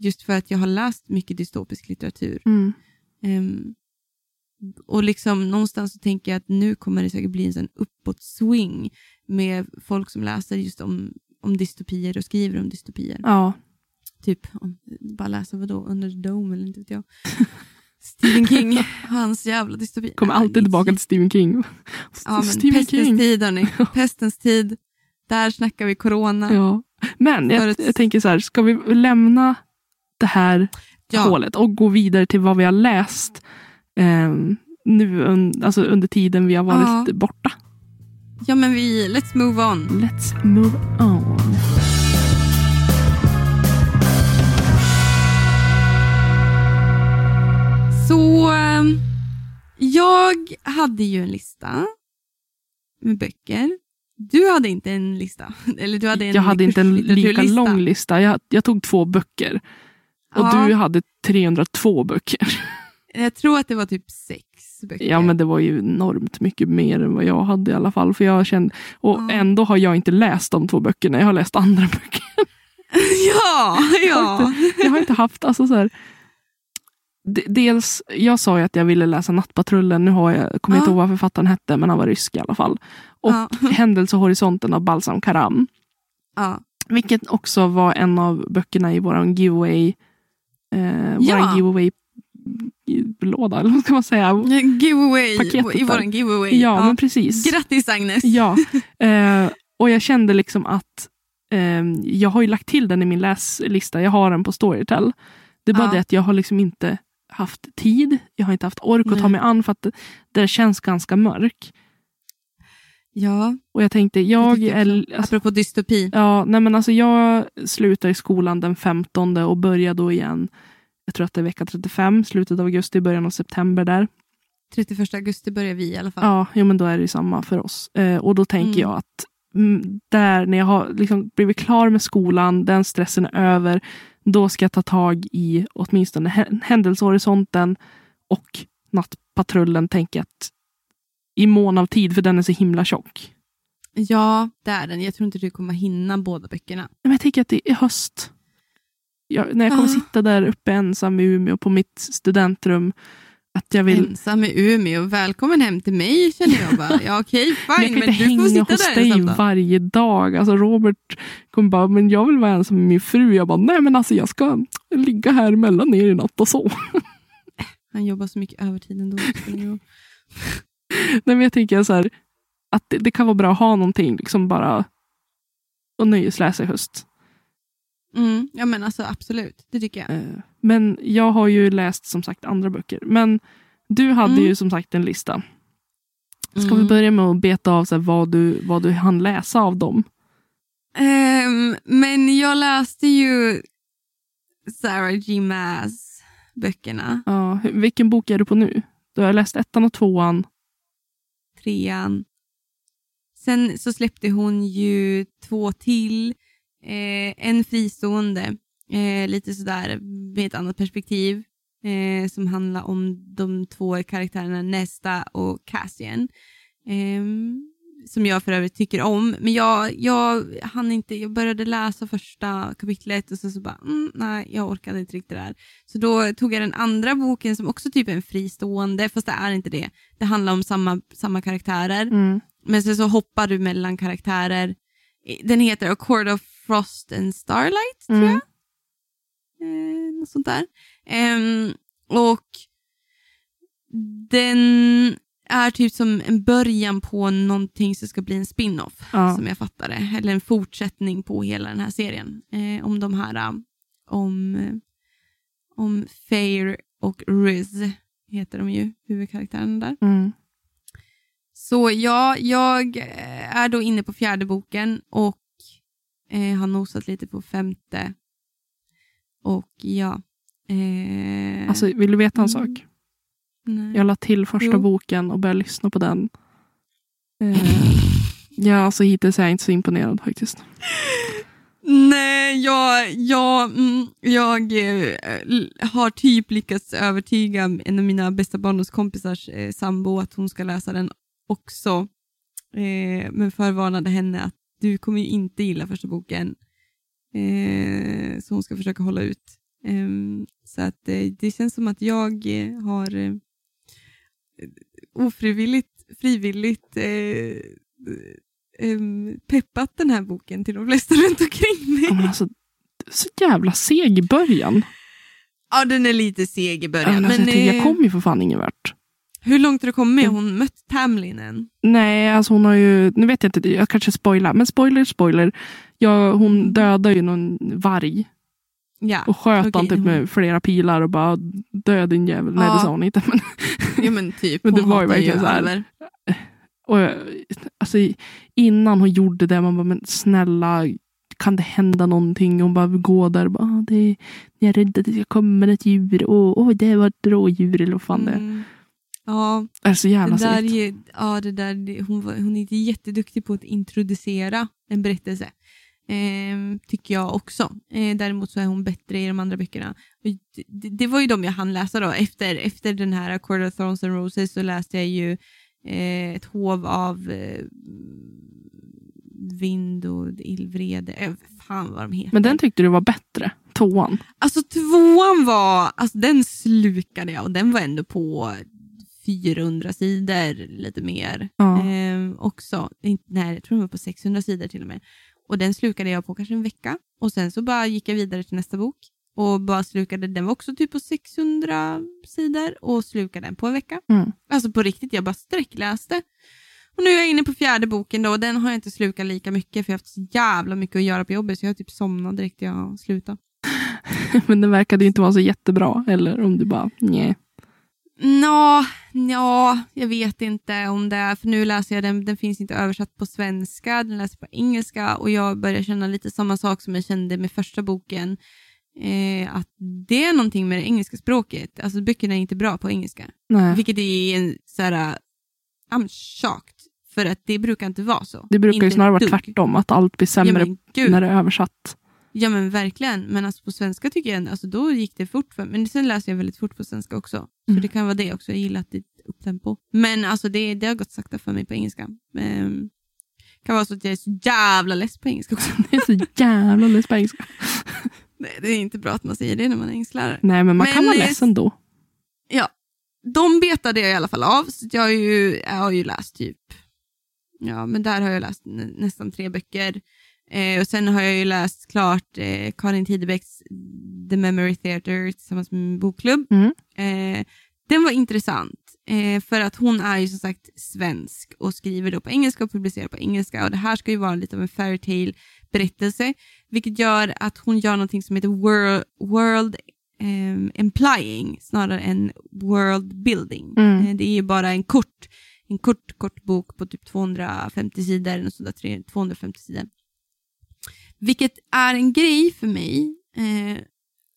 just för att jag har läst mycket dystopisk litteratur.
Mm.
Ehm, och liksom någonstans så tänker jag att nu kommer det säkert bli en sån uppåt-swing med folk som läser just om, om dystopier och skriver om dystopier.
ja.
Typ, om, bara läsa vadå, Under the Dome eller inte vet jag. Stephen King, hans jävla dystopi.
Kommer alltid tillbaka till Stephen King.
Ja, men
Stephen
pestens
King.
tid hörni. Pestens tid. Där snackar vi corona.
Ja. Men jag, jag tänker så här, ska vi lämna det här
Ja.
hålet och gå vidare till vad vi har läst ehm, nu un, alltså under tiden vi har varit
Ja.
borta?
ja men vi, let's move on.
Let's move on.
Så ehm, jag hade ju en lista med böcker. Du hade inte en lista. Eller du hade en
jag hade inte en lika lång lista. Jag, jag tog två böcker. Och
Ja.
du hade 302 böcker.
Jag tror att det var typ sex böcker.
Ja, men det var ju enormt mycket mer än vad jag hade i alla fall. För jag kände, och
Ja.
ändå har jag inte läst de två böckerna. Jag har läst andra böcker.
ja, ja.
Jag har inte haft, alltså så här, Dels, jag sa ju att jag ville läsa Nattpatrullen. Nu har jag, kommer jag inte
Ja.
ihåg vad författaren hette, men han var rysk i alla fall. Och
Ja.
Händelsehorisonten av Balsam Karam.
ja.
Vilket också var en av böckerna i våran giveaway. Eh,
Ja.
Giveaway låda, eller vad ska man säga?
Giveaway,
Paketet
i våran giveaway.
Ja, men precis.
Grattis Agnes.
Ja, eh, och jag kände liksom att eh, jag har ju lagt till den i min läslista. Jag har den på Storytel. Det är bara
Ja.
det att jag har liksom inte haft tid. Jag har inte haft ork att ta
Nej.
mig an för att det, det känns ganska mörk.
Ja
Och jag tänkte, jag är... Alltså,
Apropå dystopi.
ja, nej men alltså jag slutar i skolan den 15 och börjar då igen. Jag tror att det är vecka 35, slutet av augusti, början av september där.
31 augusti börjar vi i alla fall.
Ja, jo, men då är det ju samma för oss. Eh, och då tänker
Mm.
jag att mm, där när jag har liksom blivit klar med skolan, den stressen är över, då ska jag ta tag i åtminstone hä- händelsehorisonten och nattpatrullen, tänker jag att i mån av tid, för den är så himla tjock.
Ja, det är den. Jag tror inte du kommer hinna båda böckerna.
Men jag tänker att det är höst. Jag, när jag kommer
Ja.
sitta där uppe ensam i Umeå på mitt studentrum, att jag vill
Ensam i Umeå. Välkommen hem till mig känner jag bara. Ja okej,
Men
fine. Men,
inte
du får sitta
hos
där
dig
ensam då.
varje dag. Alltså Robert kommer bara, men jag vill vara ensam med min fru. Jag bara, nej men alltså jag ska ligga här mellan er i natt och så.
Han jobbar så mycket övertid ändå.
nej men jag tänker så här, att det, det kan vara bra att ha någonting, liksom bara och nöjesläsa i höst.
Mm, ja men alltså absolut, det tycker jag.
Eh, Men jag har ju läst som sagt andra böcker. Men du hade
Mm.
ju som sagt en lista. Ska vi
Mm.
börja med att beta av så här, vad, du, vad du hann läsa av dem?
Ehm, men jag läste ju Sarah G. Maas böckerna.
Ja, vilken bok är du på nu? Du har läst ettan och tvåan
trean. Sen så släppte hon ju två till. Eh, en fristående, eh, lite sådär med ett annat perspektiv. Eh, som handlar om de två karaktärerna Nesta och Cassian. Ehm, som jag för övrigt tycker om. Men jag, jag hann inte, jag började läsa första kapitlet och så, så bara, mm, nej jag orkade inte riktigt det där. Så då tog jag den andra boken som också typ är en fristående, fast det är inte det. Det handlar om samma, samma karaktärer.
Mm.
Men sen så hoppar du mellan karaktärer. Den heter A Court of Frost and Starlight, tror
Mm.
jag. Eh, något sånt där. Ehm, och den är typ som en början på någonting som ska bli en spin-off,
Ja.
som jag fattar det. Eller en fortsättning på hela den här serien. Eh, om de här, eh, om, eh, om Fair och Riz, heter de ju, huvudkaraktärerna där.
Mm.
Så ja, jag eh, är då inne på fjärde boken och Eh, har nosat lite på femte. Och ja. Eh,
Alltså, vill du veta en
Mm.
sak?
Nej.
Jag la till första
Jo.
boken och började lyssna på den. Eh, ja, alltså hittills är jag inte så imponerad faktiskt.
Nej, jag, jag, mm, jag eh, har typ lyckats övertyga en av mina bästa barndomskompisars eh, sambo att hon ska läsa den också. Eh, men förvarnade henne att du kommer ju inte gilla första boken. Eh, så hon ska försöka hålla ut. Ehm, så att eh, det känns som att jag har ofrivilligt, frivilligt eh, peppat den här boken till de flesta runt omkring mig.
Men alltså, så jävla seg i början.
Ja, den är lite seg i
Ja,
början.
men alltså,
men
jag, tänkte,
eh,
jag kommer ju för fan ingen vart.
Hur långt har du kommit? Har hon mött Tamlin än?
Nej, alltså hon har ju, nu vet jag inte, jag kanske spoilar, men spoiler, spoiler. Ja, hon dödar ju någon varg
Ja,
och sköt
Okej,
han typ med flera pilar och bara död din jävel. Nej,
Ja.
det sa hon inte. Men,
ja men typ.
Men det var ju verkligen så här. och, jag- alltså, innan hon gjorde det, man bara, men snälla, kan det hända någonting? Hon bara gå där och bara, ah, det, jag är rädd att det ska komma ett djur. Åh, oh, det var ett rådjur eller vad fan det är.
Mm. Ja,
Det är så
det
jävla
där,
segt.
är- ja, det där, det- hon, hon är inte jätteduktig på att introducera en berättelse. Ehm, tycker jag också. Eh, däremot så är hon bättre i de andra böckerna. Det, det var ju de jag hann läsa då. Efter, efter den här Court of Thorns and Roses så läste jag ju eh, ett hov av eh, vind och illvrede. Eh, fan vad de heter.
Men den tyckte du var bättre, tvåan.
Alltså tvåan var, alltså den slukade jag och den var ändå på 400 sidor, lite mer.
Ja.
Ehm, också. Nej, jag tror den var på 600 sidor till och med. Och den slukade jag på kanske en vecka. Och sen så bara gick jag vidare till nästa bok. Och bara slukade, den var också typ på 600 sidor och slukade den på en vecka.
Mm.
Alltså på riktigt, jag bara sträckläste. Och nu är jag inne på fjärde boken då och den har jag inte slukat lika mycket för jag har haft så jävla mycket att göra på jobbet så jag har typ somnat direkt jag slutat.
Men den verkade ju inte vara så jättebra. Eller om du bara, nej.
Nå, ja, jag vet inte om det är, för nu läser jag den, den finns inte översatt på svenska, den läser på engelska och jag börjar känna lite samma sak som jag kände med första boken. Eh, att det är någonting med det engelska språket, alltså böckerna är inte bra på engelska.
nej.
Vilket är en så här, I'm shocked, för att det brukar inte vara så.
Det brukar ju
Inte
snarare vara
dugg.
tvärtom, att allt blir
Ja
sämre
gud.
när det är översatt.
Ja men verkligen, men alltså på svenska tycker jag alltså då gick det fort för Men sen läser jag väldigt fort på svenska också. Så
Mm.
det kan vara det också, jag gillar att det är upptempo. Men alltså det, det har gått sakta för mig på engelska. Um, kan vara så att jag är så jävla less på engelska också.
Det är så jävla less på engelska.
Nej, det är inte bra att man säger det när man är engelsklärare.
Nej, men man
Men,
kan vara
eh,
less ändå.
Ja, de betade jag i alla fall av. Så jag har ju, jag har ju läst typ, ja men där har jag läst nä, nästan tre böcker. Eh, och sen har jag ju läst klart eh, Karin Tidebecks The Memory Theatre tillsammans med min bokklubb.
Mm.
Eh, den var intressant eh, för att hon är ju som sagt svensk och skriver då på engelska och publicerar på engelska och det här ska ju vara lite av en fairytale berättelse vilket gör att hon gör någonting som heter world, world ehm, implying snarare än world building.
Mm.
Eh, det är ju bara en kort, en kort, kort bok på typ 250 sidor, eller sådär, tre- 250 sidor. Vilket är en grej för mig eh,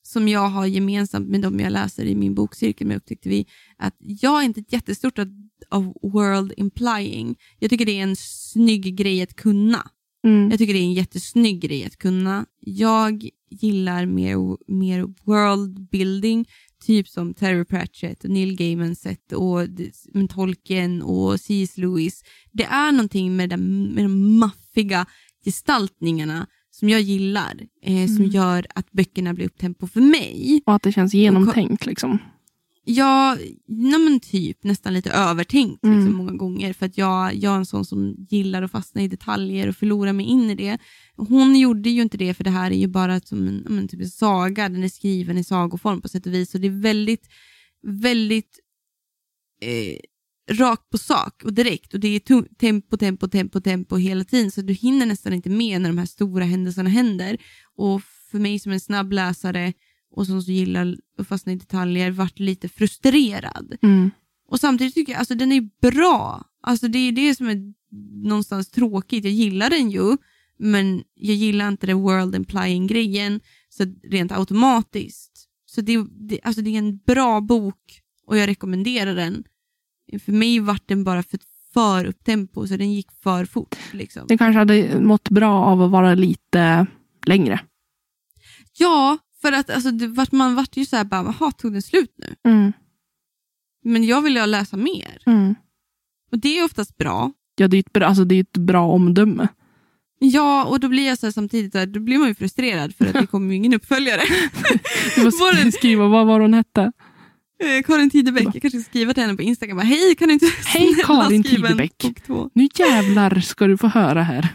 som jag har gemensamt med de jag läser i min bokcirkel med upptäckte vi att jag är inte ett jättestort av, av world implying. Jag tycker det är en snygg grej att kunna.
Mm.
Jag tycker det är en jättesnygg grej att kunna. Jag gillar mer, mer world building, typ som Terry Pratchett och Neil Gaiman sätt och Tolkien och C.S. Lewis. Det är någonting med, den, med de maffiga gestaltningarna som jag gillar, eh, som
Mm.
gör att böckerna blir upptempo för mig.
Och att det känns genomtänkt. Liksom.
Ja, nej typ nästan lite övertänkt liksom,
Mm.
många gånger för att jag, jag är en sån som gillar att fastna i detaljer och förlora mig in i det. Hon gjorde ju inte det för det här är ju bara som en, men typ en saga, den är skriven i sagoform på sätt och vis och det är väldigt, väldigt eh, rakt på sak och direkt och det är tempo, tempo, tempo, tempo hela tiden så du hinner nästan inte med när de här stora händelserna händer. Och för mig som en snabb läsare och som så gillar att fastna i detaljer vart lite frustrerad.
Mm.
Och samtidigt tycker jag alltså den är bra. Alltså det är det som är någonstans tråkigt. Jag gillar den ju, Men jag gillar inte det world implying grejen så rent automatiskt. Så det, det, alltså det är en bra bok och jag rekommenderar den. För mig vart den bara för, för upptempo så den gick för fort. Liksom.
Den kanske hade mått bra av att vara lite längre.
Ja, för att alltså, det, vart, man vart ju så här, bara, jaha, tog den slut nu?
Mm.
Men jag vill ju läsa mer.
Mm.
Och det är oftast bra.
Ja, det är, ett bra, alltså, det är ett bra omdöme.
Ja, och då blir jag så här, samtidigt här, då blir man ju frustrerad för att det kommer ju ingen uppföljare.
Du måste
Var
skriva vad var hon hette.
Eh, Karin Tidebäck, jag kanske ska skriva till henne på Instagram. Bara, Hej, kan du inte
Hej, Karin Tidebäck. Nu jävlar ska du få höra här.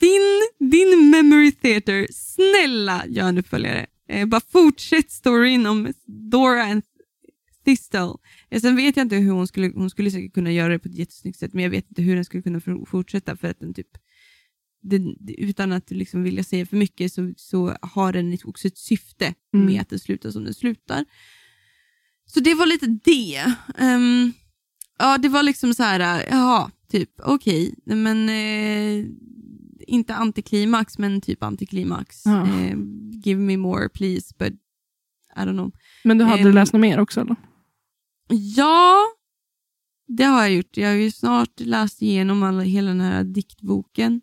Din, din memory theater, snälla gör en uppföljare. Eh, bara fortsätt storyn om Dora and Thistle. Eh, sen vet jag inte hur hon skulle, hon skulle säkert kunna göra det på ett jättesnyggt sätt, men jag vet inte hur den skulle kunna for- fortsätta för att den typ den, utan att liksom vilja säga för mycket så, så har den också ett syfte
Mm.
med att den slutar som den slutar. Så det var lite det. Ehm, ja, det var liksom så här, äh, jaha, typ okej, men eh, inte antiklimax men typ antiklimax.
Ja.
Eh, give me more please, but I don't know.
Men du hade
Ehm.
läst något mer också? Eller?
Ja, det har jag gjort. Jag har ju snart läst igenom alla, hela den här diktboken.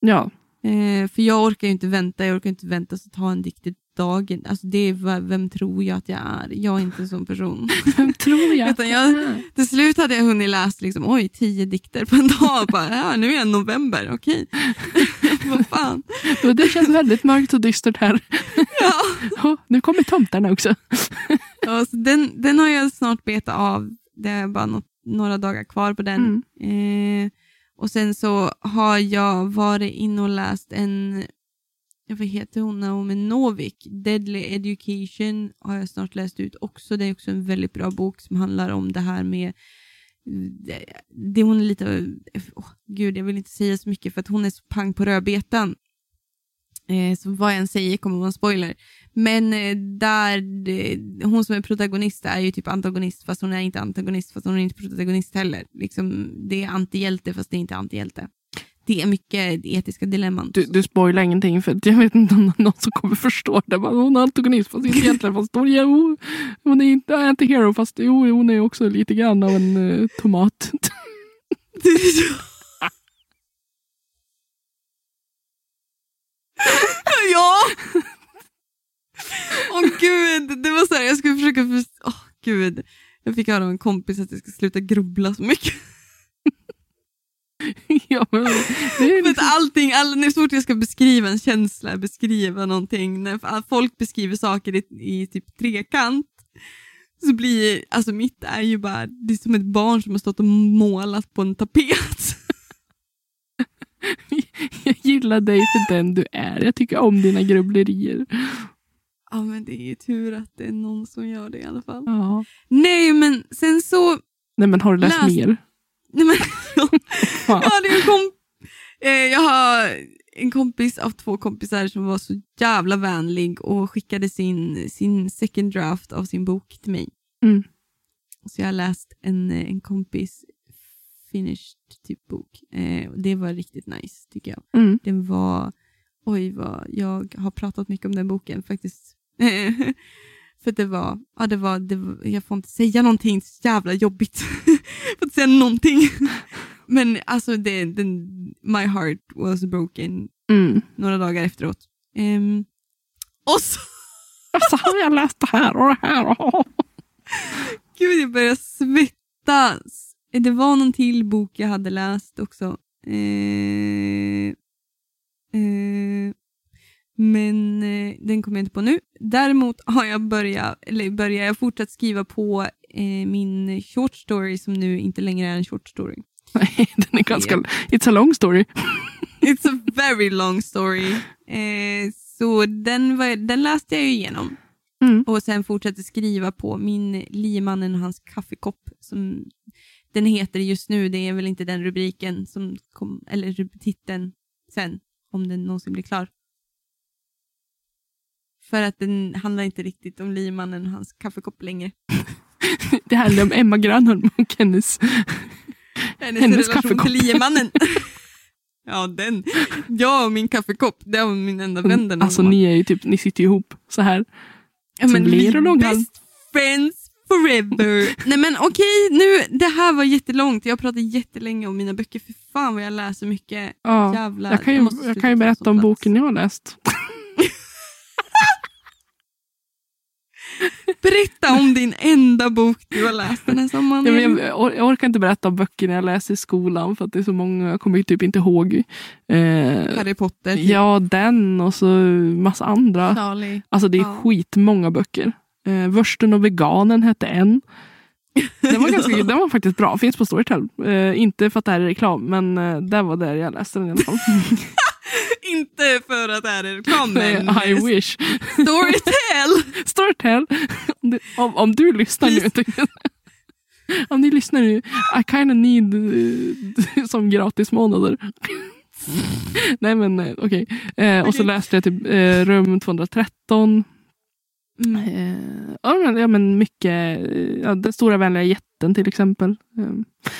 Ja.
Eh, för jag orkar ju inte vänta, jag orkar inte vänta så ta en dikt i dagen. Alltså det är, vem tror jag att jag är? Jag är inte en sån person.
Vem tror jag?
Utan jag- Till slut hade jag hunnit läsa liksom, oj, tio dikter på en dag. Bara, ja, nu är jag november, okej. Vad fan.
Det känns väldigt mörkt och dystert här.
Ja.
Oh, nu kommer tomtarna också.
Ja, så den, den har jag snart betat av. Det är bara nå- några dagar kvar på den. Eh, och sen så har jag varit inne och läst en, vad heter hon, Naomi Novik, Deadly Education har jag snart läst ut också. Det är också en väldigt bra bok som handlar om det här med det, det hon är lite, oh, gud jag vill inte säga så mycket för att hon är så pang på rödbetan. Eh, så vad jag än säger kommer vara en spoiler. Men eh, där, det, hon som är protagonist är ju typ antagonist fast hon är inte antagonist fast hon är inte protagonist heller. Liksom, det är antihjälte fast det är inte antihjälte. Det är mycket etiska dilemman.
Du, du spoilar ingenting för att jag vet inte om någon som kommer förstå det. Bara, hon är antagonist fast inte egentligen. Fast hon, ja, hon, hon är inte anti-hero fast jo, hon är också lite grann av en eh, tomat.
ja! Åh gud, det var så här, jag skulle försöka, för... åh gud. Jag fick höra av en kompis att jag ska sluta grubbla så mycket.
ja, men, det är
För att
liksom,
allting, all, så fort jag ska beskriva en känsla, beskriva någonting, när folk beskriver saker i, i typ trekant, så blir, alltså mitt är ju bara, det är som ett barn som har stått och målat på en tapet.
jag gillar dig för den du är. Jag tycker om dina grubblerier.
Ja men det är ju tur att det är någon som gör det i alla fall.
Ja.
Nej men sen så,
Nej men har du läst
Läs-
mer?
Nej men, jag, hade en komp- eh, jag har en kompis av två kompisar som var så jävla vänlig och skickade sin, sin second draft av sin bok till mig.
Mm.
Så jag har läst en, eh, en kompis finished typ bok. Eh, det var riktigt nice tycker jag.
Mm.
Den var, oj vad jag har pratat mycket om den boken faktiskt. För det var, ja det var, det var, jag får inte säga någonting, så jävla jobbigt. jag får inte säga någonting. Men alltså det, den, my heart was broken
Mm.
några dagar efteråt. Ehm, och så,
Alltså, har jag läst det här och det här? Åh.
gud jag börjar svettas. Det var någon till bok jag hade läst också. Eh, eh, men eh, den kommer jag inte på nu. Däremot har jag börjat, eller börjar jag fortsatt skriva på eh, min short story som nu inte längre är en short story.
Nej, den är ganska... It's a long story.
It's a very long story. Eh, så den, var, den läste jag igenom.
Mm.
Och sen fortsatte skriva på min Liemannen och hans kaffekopp. Som den heter just nu. Det är väl inte den rubriken, som kom, eller titeln sen, om den någonsin blir klar. För att den handlar inte riktigt om Liemannen och hans kaffekopp längre.
Det handlar om Emma Grönholm och hennes...
Hennes,
Hennes
relation till Liemannen. Ja, den. Jag och min kaffekopp, det var min enda vän den
Alltså ni är ju typ, ni sitter ihop så här.
Ja, men
långhalm.
best friends forever. Nej men okej, nu, det här var jättelångt. Jag pratar jättelänge om mina böcker. För fan vad jag läser mycket.
Ja,
Jävlar.
jag kan ju, jag
sluta
kan ju
ta
berätta om
plats.
boken jag har läst.
Berätta om din enda bok du har läst den här sommaren.
Jag, jag jag orkar inte berätta om böckerna jag läste i skolan för att det är så många, jag kommer typ inte ihåg. Eh,
Harry Potter. typ.
ja, den och så massa andra.
Charlie.
Alltså det är
Ja.
skitmånga böcker. Eh, Vörsten och veganen hette en. Den var, ganska, den var faktiskt bra, finns på Storytel. Eh, inte för att det här är reklam, men eh, det var där jag läste den i alla fall.
Inte för att det här är reklam men
I wish.
Storytel.
Storytel, om, du- om, om du lyssnar nu. om ni lyssnar nu, I kind of need eh, som gratis månader. Nej men eh, okej. Eh, och så läste jag typ eh, rum 213.
Mm.
Eh, ja, men, mycket. eh, Ja, den stora vänliga jätten till exempel. Eh,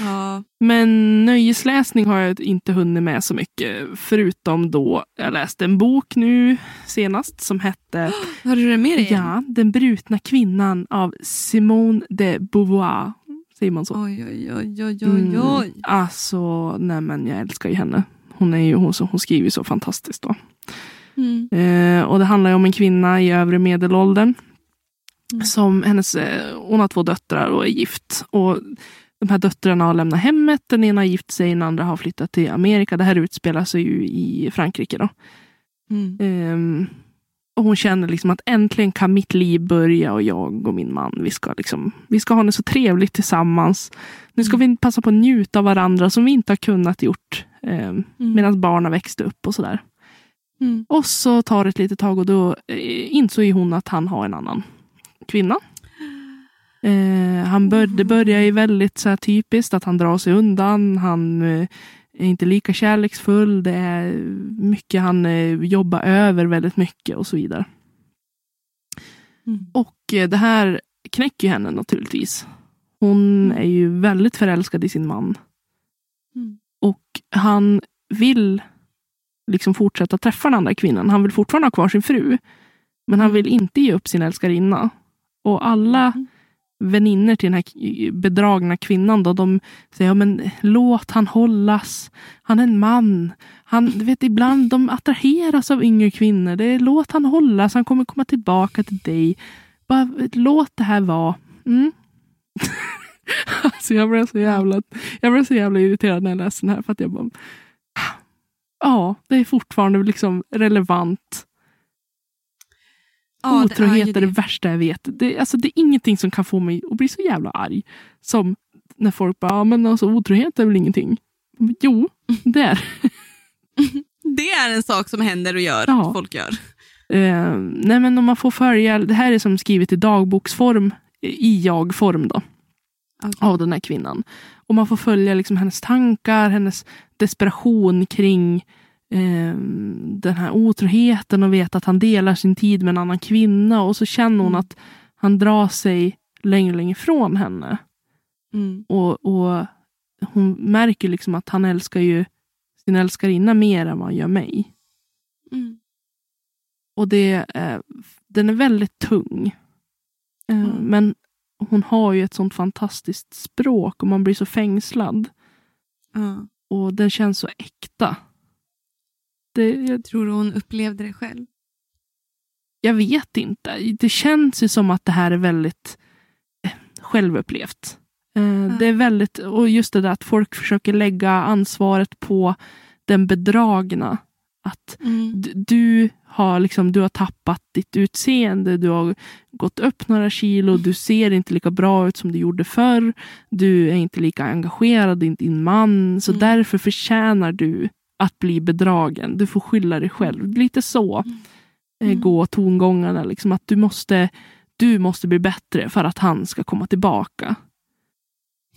Ja.
men nöjesläsning har jag inte hunnit med så mycket. Förutom då jag läste en bok nu senast som hette
Har du det med dig?
Ja, Den brutna kvinnan av Simone de Beauvoir. Säger man så?
Oj, oj, oj, oj, oj,
Mm. Alltså, nej men jag älskar ju henne. Hon, är ju, hon, hon skriver så fantastiskt. Då.
Mm.
Eh, och det handlar ju om en kvinna i övre medelåldern.
Mm.
Som hennes, eh, hon har två döttrar och är gift. Och de här döttrarna har lämnat hemmet. Den ena har gift sig, den andra har flyttat till Amerika. Det här utspelar sig ju i Frankrike. Då.
Mm.
Ehm, och hon känner liksom att äntligen kan mitt liv börja och jag och min man, vi ska, liksom, vi ska ha det så trevligt tillsammans. Nu ska vi passa på att njuta av varandra som vi inte har kunnat gjort um,
Mm.
medan barnen växte upp och sådär.
Mm.
Och så tar det ett litet tag och då eh, insåg hon att han har en annan kvinna. Eh, han bör, det börjar ju väldigt så här typiskt att han drar sig undan. Han eh, är inte lika kärleksfull. Det är mycket han eh, jobbar över väldigt mycket och så vidare.
Mm.
Och eh, det här knäcker ju henne naturligtvis. Hon är ju väldigt förälskad i sin man.
Mm.
Och han vill liksom fortsätta träffa den andra kvinnan. Han vill fortfarande ha kvar sin fru. Men han vill inte ge upp sin älskarinna. Och alla
Mm.
vänner till den här bedragna kvinnan då, de säger ja, men låt han hållas. Han är en man. Han, du vet, ibland de attraheras av yngre kvinnor. Det är, låt han hållas, han kommer komma tillbaka till dig. Bara låt det här vara. Mm. alltså jag blev så jävla jag blev så jävla irriterad när jag läste den här. För att jag bara, ja, det är fortfarande liksom relevant.
Ja, det är
Otrohet det värsta jag vet. Det, alltså, det är ingenting som kan få mig att bli så jävla arg. Som när folk bara, ja, men alltså, otrohet är väl ingenting. Jo, det är
Det är en sak som händer och gör.
Ja.
Folk gör.
Eh, nej men om man får följa, det här är som skrivet i dagboksform, i jag-form då, av den här kvinnan. Och man får följa liksom hennes tankar, hennes desperation kring eh, den här otroheten och veta att han delar sin tid med en annan kvinna. Och så känner hon
Mm.
att han drar sig längre och längre ifrån henne.
Mm.
Och, och hon märker liksom att han älskar ju sin älskarinna mer än vad han gör mig.
Mm.
Och det, eh, den är väldigt tung. Eh,
Mm.
Men hon har ju ett sånt fantastiskt språk och man blir så fängslad.
Ja.
Och den känns så äkta. Det, jag,
Tror hon upplevde det själv?
jag vet inte. Det känns ju som att det här är väldigt eh, självupplevt. Eh, Det är väldigt, och just det där att folk försöker lägga ansvaret på den bedragna. Att
Mm.
du har, liksom, du har tappat ditt utseende, du har gått upp några kilo, du ser inte lika bra ut som du gjorde förr, du är inte lika engagerad i din man, så
Mm.
därför förtjänar du att bli bedragen. Du får skylla dig själv. Lite så eh,
Mm.
gå tongångarna, liksom, att du måste, du måste bli bättre för att han ska komma tillbaka.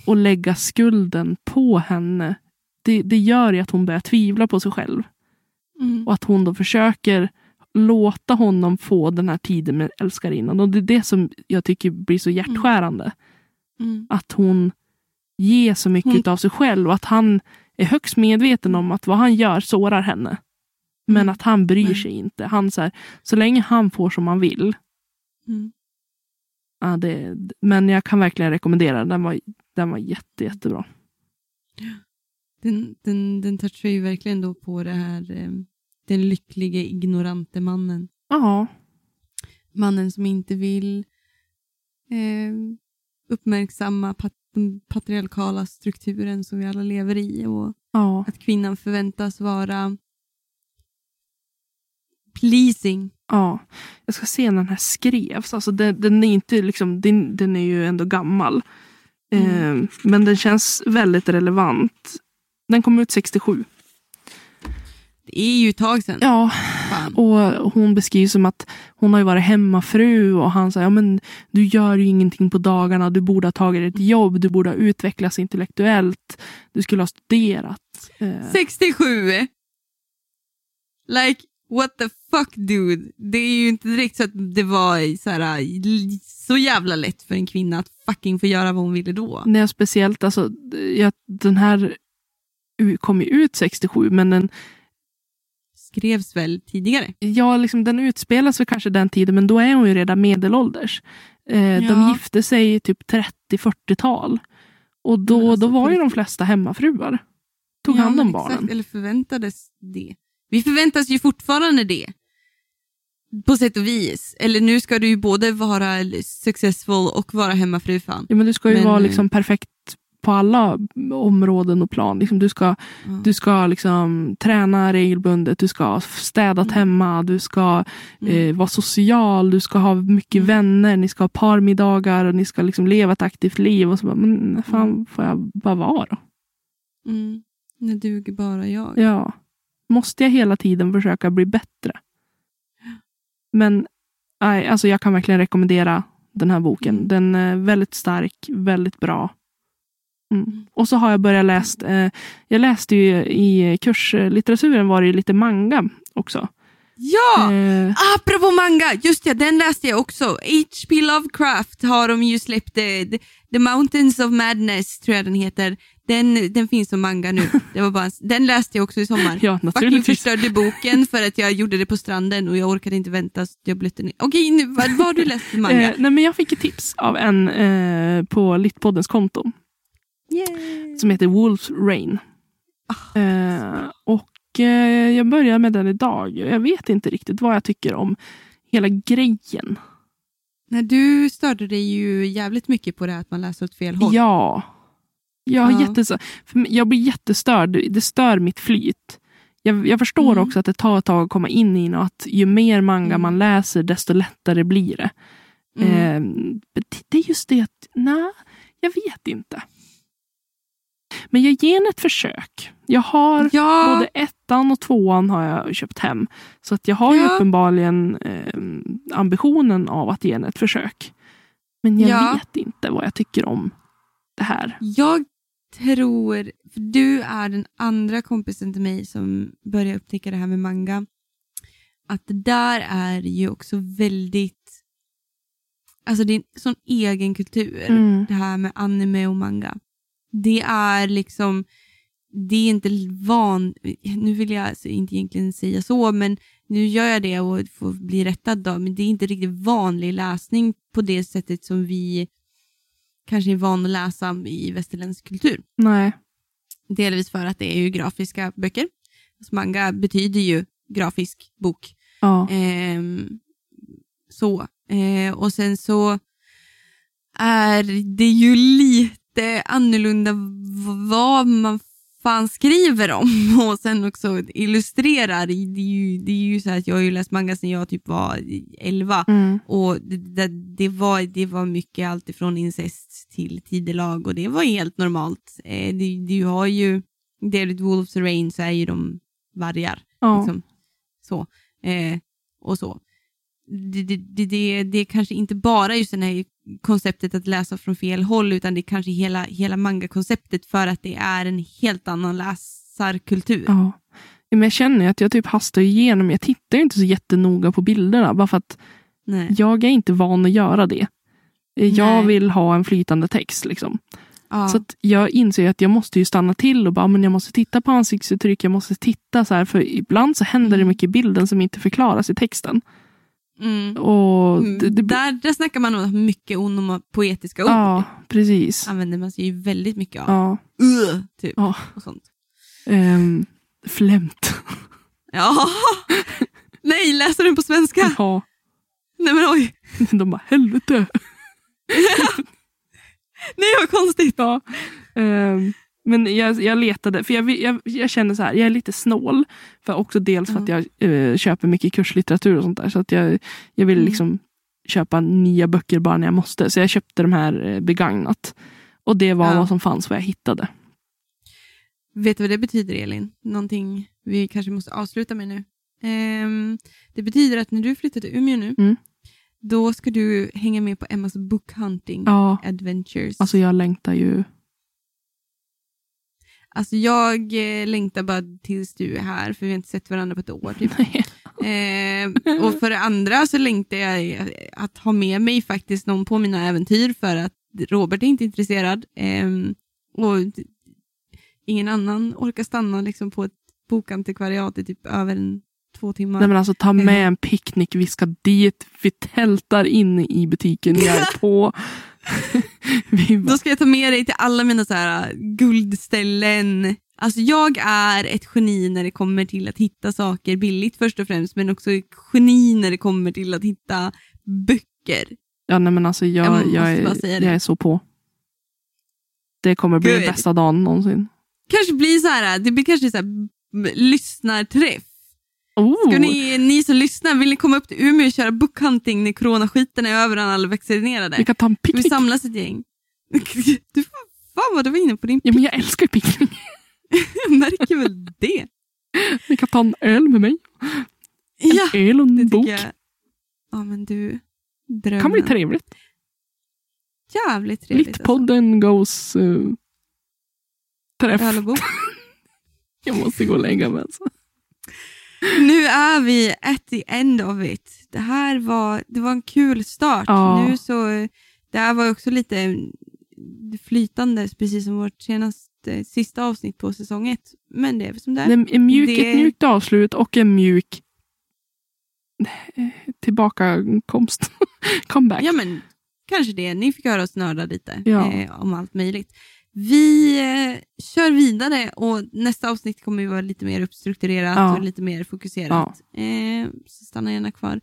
Och lägga skulden på henne, det, det gör ju att hon börjar tvivla på sig själv.
Mm.
Och att hon då försöker låta honom få den här tiden med älskarinnan. Och det är det som jag tycker blir så hjärtskärande.
Mm.
Att hon ger så mycket
Hon-
av sig själv och att han är högst medveten om att vad han gör sårar henne. Men
Mm.
att han bryr
Nej.
sig inte. Han, så, här, så länge han får som han vill.
Mm.
Ja, det, men jag kan verkligen rekommendera den. Den var, den var jätte, jättebra.
Den, den, den touchar ju verkligen då på det här eh, den lycklige ignorante mannen.
Ja,
Mannen som inte vill eh, uppmärksamma pat, den patriarkala strukturen som vi alla lever i och
ja,
att kvinnan förväntas vara pleasing.
ja. Jag ska se när den här skrevs. Alltså den, den, är inte liksom, den, den är ju ändå gammal.
Mm.
Eh, men den känns väldigt relevant. Den kom ut 67.
Det är ju ett tag sedan.
Ja,
Fan.
och hon beskrivs som att hon har ju varit hemmafru och han säger ja, men du gör ju ingenting på dagarna. Du borde ha tagit ett jobb. Du borde ha utvecklats intellektuellt. Du skulle ha studerat. Eh,
67! Like, what the fuck dude? Det är ju inte direkt så att det var så, här, så jävla lätt för en kvinna att fucking få göra vad hon ville då.
Nej, speciellt, alltså, ja, den här kom ju ut 67, men den,
Skrevs väl tidigare?
ja, liksom, den utspelas väl kanske den tiden, men då är hon ju redan medelålders. Eh, De
Ja.
gifte sig typ 30-40-tal. Och då,
alltså,
då var ju de flesta hemmafruar. Tog
Ja,
hand om barnen.
Exakt, eller förväntades det. Vi förväntas ju fortfarande det. På sätt och vis. Eller nu ska du ju både vara successful och vara hemmafru fan.
Ja, men du ska ju
Men,
vara
eh,
liksom perfekt på alla områden och plan. Liksom, du ska,
Ja.
du ska liksom träna regelbundet, du ska ha städat
Mm.
hemma, du ska
Mm.
eh, vara social, du ska ha mycket
Mm.
vänner, ni ska ha parmiddagar och ni ska liksom leva ett aktivt liv. Och så bara, men fan får jag bara vara då?
Mm. Nu duger bara jag.
Ja. Måste jag hela tiden försöka bli bättre? Men nej, alltså jag kan verkligen rekommendera den här boken.
Mm.
Den är väldigt stark, väldigt bra. Mm.
Mm.
Och så har jag börjat läst, eh, jag läste ju i kurslitteraturen var det ju lite manga också.
Ja!
Eh,
Apropå manga, just ja, den läste jag också. H.P. Lovecraft har de ju släppt, eh, The, The Mountains of Madness tror jag den heter. Den, den finns som manga nu. Det var bara, en- den läste jag också i sommar.
ja, naturligtvis.
förstörde boken för att jag gjorde det på stranden och jag orkade inte vänta så jag blötte ner. Okej, nu, vad, vad har du läst för manga?
Eh, nej, men jag fick ett tips av en eh, på Littpoddens konto
Yay.
som heter Wolf's Rain.
Ah,
Eh, och eh, jag börjar med den idag. Jag vet inte riktigt vad jag tycker om hela grejen.
Nej, du störde dig ju jävligt mycket på det här att man läser åt fel håll.
Ja. Jag, har
Ja.
jättes, jag blir jättestörd. Det stör mitt flyt. Jag, jag förstår
Mm.
också att det tar ett tag att komma in i och att ju mer manga
Mm.
man läser, desto lättare blir det.
Mm.
Eh, det är just det att, nej, jag vet inte. Men jag ger den ett försök. Jag har
ja,
både ettan och tvåan har jag köpt hem. Så att jag har ju
Ja.
uppenbarligen eh, ambitionen av att ge den ett försök. Men jag
Ja.
vet inte vad jag tycker om det här.
jag tror, för du är den andra kompisen till mig som börjar upptäcka det här med manga, att det där är ju också väldigt, alltså det är en sån egen kultur.
Mm.
det här med anime och manga. Det är liksom, det är inte van, nu vill jag alltså inte egentligen säga så, men nu gör jag det och får bli rättad då, men det är inte riktigt vanlig läsning på det sättet som vi kanske är van att läsa i västerländsk kultur.
Nej.
Delvis för att det är ju grafiska böcker. Alltså manga betyder ju grafisk bok.
Ja.
Ehm, så. Eh, och sen så är det ju lite annorlunda v- vad man fan skriver om och sen också illustrerar. Det är ju, det är ju så att jag har ju läst manga sedan jag typ var 11
Mm.
och det, det, det, var, det var mycket allt ifrån incest till tidelag och det var helt normalt. Eh, det, du har ju David Wolves Rain så är ju de vargar.
Ja.
Liksom. Så. Eh, och så. Det, det, det, det, är kanske inte bara just det här konceptet att läsa från fel håll utan det är kanske hela, hela manga-konceptet för att det är en helt annan läsarkultur.
ja. Men jag känner att jag typ hastar igenom. Jag tittar inte så jättenoga på bilderna. Bara för att
Nej.
jag är inte van att göra det. Jag
Nej.
vill ha en flytande text. liksom.
Ja.
Så jag inser att jag måste ju stanna till och bara, men jag måste titta på ansiktsuttryck, jag måste titta så här, för ibland så händer det
Mm.
mycket i bilden som inte förklaras i texten.
Mm.
Och
Mm,
det, det,
där, där snackar man om mycket onomatopoetiska ord.
Ja, precis.
använder man sig ju väldigt mycket av.
Ja,
Uh, typ.
ja.
Och sånt.
Um, flämt.
Ja. Nej, läser den på svenska?
Ja,
Nej men oj.
de bara helvete.
Nej vad konstigt.
Ja. Ehm, men jag, jag letade, för jag, jag, jag känner så här, jag är lite snål. För också dels för att jag eh, köper mycket kurslitteratur och sånt där. Så att jag, jag vill
Mm.
liksom köpa nya böcker bara när jag måste. Så jag köpte de här eh, begagnat. Och det var
Ja.
vad som fanns, vad jag hittade.
Vet du vad det betyder Elin? Någonting vi kanske måste avsluta med nu. Ehm, det betyder att när du flyttar till Umeå nu,
Mm.
då ska du hänga med på Emmas book hunting
Ja,
adventures.
alltså jag längtar ju.
Alltså jag eh, längtar bara tills du är här, för vi har inte sett varandra på ett år. Typ. Eh, och för det andra så längtar jag att ha med mig faktiskt någon på mina äventyr för att Robert är inte intresserad. Eh, och ingen annan orkar stanna liksom på ett bokantikvariat i typ över en, två timmar.
Nej men alltså ta med
Mm.
en picknick, vi ska dit, vi tältar inne i butiken, jag är på. Bara,
Då ska jag ta med dig till alla mina så här guldställen. Alltså jag är ett geni när det kommer till att hitta saker billigt först och främst, men också ett geni när det kommer till att hitta böcker.
ja, nej, men alltså jag,
Jag
jag, är, jag är så på. Det kommer bli
Good.
bästa dagen någonsin.
Kanske blir så här, det blir kanske så här lyssnarträff.
Oh,
Ska ni, ni som lyssnar, vill ni komma upp till Umeå och köra bookhunting när coronaskiten är över och alla vaccinerade?
vi kan ta en
Ska vi
picknick.
samlas ett gäng? Du, fan vad du var inne på din
Ja, men jag älskar picknick.
Jag märker väl det.
Vi kan ta en öl med mig. En
Ja,
öl och en bok.
jag. Ja men du, drömmen.
kan bli trevligt.
Jävligt trevligt.
Goes uh, träff.
Alltså. Öl och bok.
Jag måste gå och lägga mig. Alltså.
Nu är vi at the end of it. Det här var, det var en kul start.
Ja.
Nu så, det här var också lite flytande, precis som vårt senaste, sista avsnitt på säsong ett. Men det är väl som det är.
Det är en mjuk,
Det-
Ett mjukt avslut och en mjuk eh, tillbakakomst. Comeback.
Ja men kanske det. Ni fick höra oss nörda lite
Ja.
eh, om allt möjligt. Vi eh, kör vidare och nästa avsnitt kommer ju vara lite mer uppstrukturerat
Ja.
och lite mer fokuserat. Eh, så stanna gärna kvar.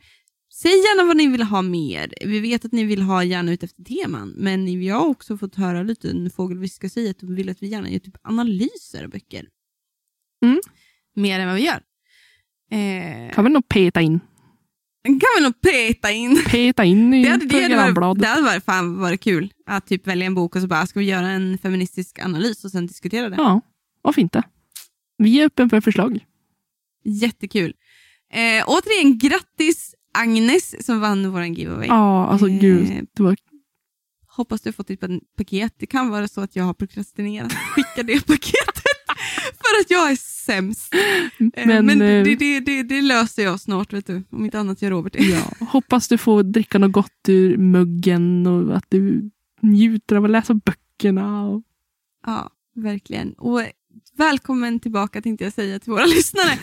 Säg gärna vad ni vill ha mer. Vi vet att ni vill ha gärna ut efter teman, men vi har också fått höra lite en fågelviska säga att de vill att vi gärna gör typ analyser av böcker.
Mm.
Mer än vad vi gör. Eh,
kan vi nog peta in.
Kan vi nog peta in.
Peta in i
Det hade, det, hade varit, det hade varit, fan varit kul att typ välja en bok och så bara, ska vi göra en feministisk analys och sen diskutera det?
Ja, vad fint det. Vi är öppen för förslag.
Jättekul. Eh, återigen, grattis Agnes som vann vår giveaway.
Ja, alltså
Eh,
gud. Det var,
Hoppas du har fått ditt paket. Det kan vara så att jag har prokrastinerat skicka det paketet för att jag är sämst. Eh,
men
men
eh,
det, det, det, det löser jag snart, vet du. Om inte annat gör Robert det.
ja, hoppas du får dricka något gott ur muggen och att du njuter av att läsa böckerna. Och,
Ja, verkligen. Och välkommen tillbaka tänkte jag säga till våra lyssnare.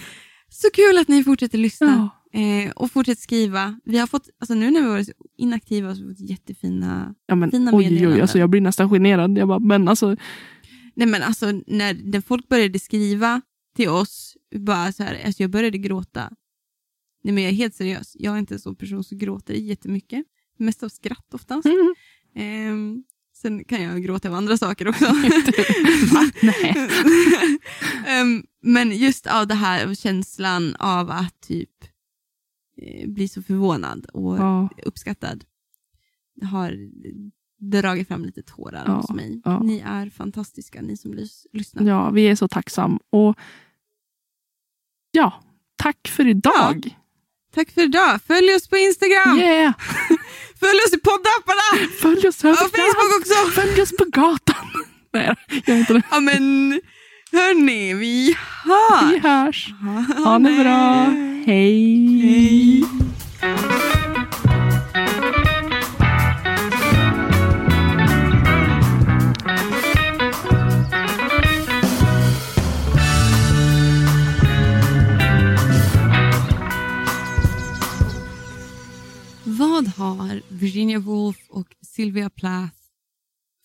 Så kul att ni fortsätter lyssna
ja.
eh, och fortsätter skriva. Vi har fått, alltså nu när vi varit inaktiva har vi fått jättefina...
Ja, men,
Fina
oj, oj, oj,
meddelanden.
alltså, jag blir nästan generad. Jag bara, men alltså,
Nej men alltså när, när folk började skriva till oss, bara så här, alltså jag började gråta. Nej men jag är helt seriös. Jag är inte en sån person som gråter jättemycket. Mest av skratt oftast.
mm,
Ehm, sen kan jag gråta av andra saker också. Ehm, men just av det här känslan av att typ eh, bli så förvånad och
Ja,
uppskattad har dragit fram lite tårar
Ja,
hos mig.
ja.
Ni är fantastiska, ni som lys- lyssnar.
ja, vi är så tacksam. Och ja, tack för idag.
Tack för idag. Följ oss på Instagram.
Yeah!
Följ oss i poddapparna.
Följ oss
Och
överallt.
Facebook också.
Följ oss på gatan. Nej, jag inte.
Ja men hörni, vi hörs.
Vi hörs. Ha det bra. Hej.
Hej. Vad har Virginia Woolf och Sylvia Plath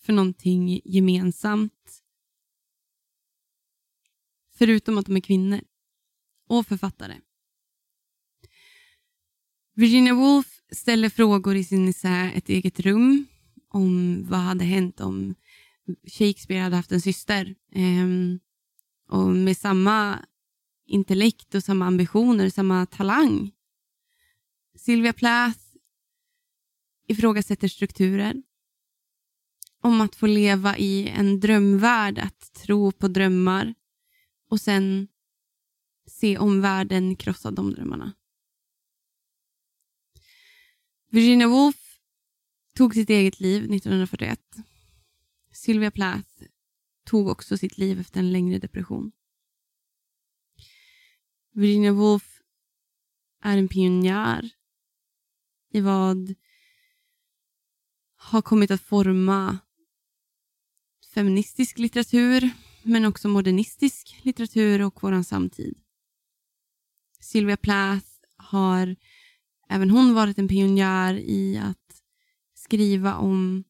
för någonting gemensamt? Förutom att de är kvinnor och författare. Virginia Woolf ställer frågor i sin essä Ett eget rum om vad hade hänt om Shakespeare hade haft en syster. Ehm, och med samma intellekt och samma ambitioner, samma talang. Sylvia Plath ifrågasätter strukturer. Om att få leva i en drömvärld, att tro på drömmar och sen se omvärlden krossa de drömmarna. Virginia Woolf tog sitt eget liv 1941. Sylvia Plath tog också sitt liv efter en längre depression. Virginia Woolf är en pionjär i vad har kommit att forma feministisk litteratur men också modernistisk litteratur och vår samtid. Sylvia Plath har även hon varit en pionjär i att skriva om,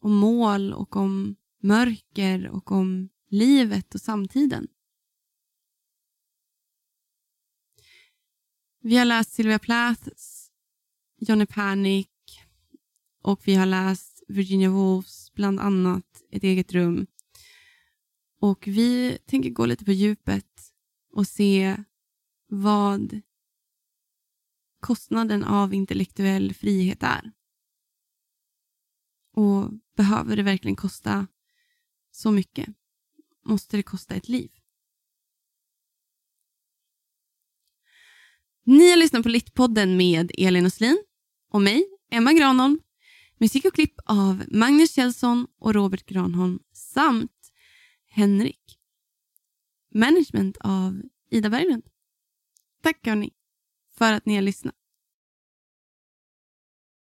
om mål och om mörker och om livet och samtiden. Vi har läst Sylvia Plaths Johnny Panic och vi har läst Virginia Woolfs bland annat Ett eget rum. Och vi tänker gå lite på djupet och se vad kostnaden av intellektuell frihet är. Och behöver det verkligen kosta så mycket? Måste det kosta ett liv? Ni har lyssnat på Littpodden med Elin Oslin och mig, Emma Granholm. Musik och klipp av Magnus Kjellson och Robert Granholm samt Henrik. Management av Ida Berglund. Tack hörni för att ni har lyssnat.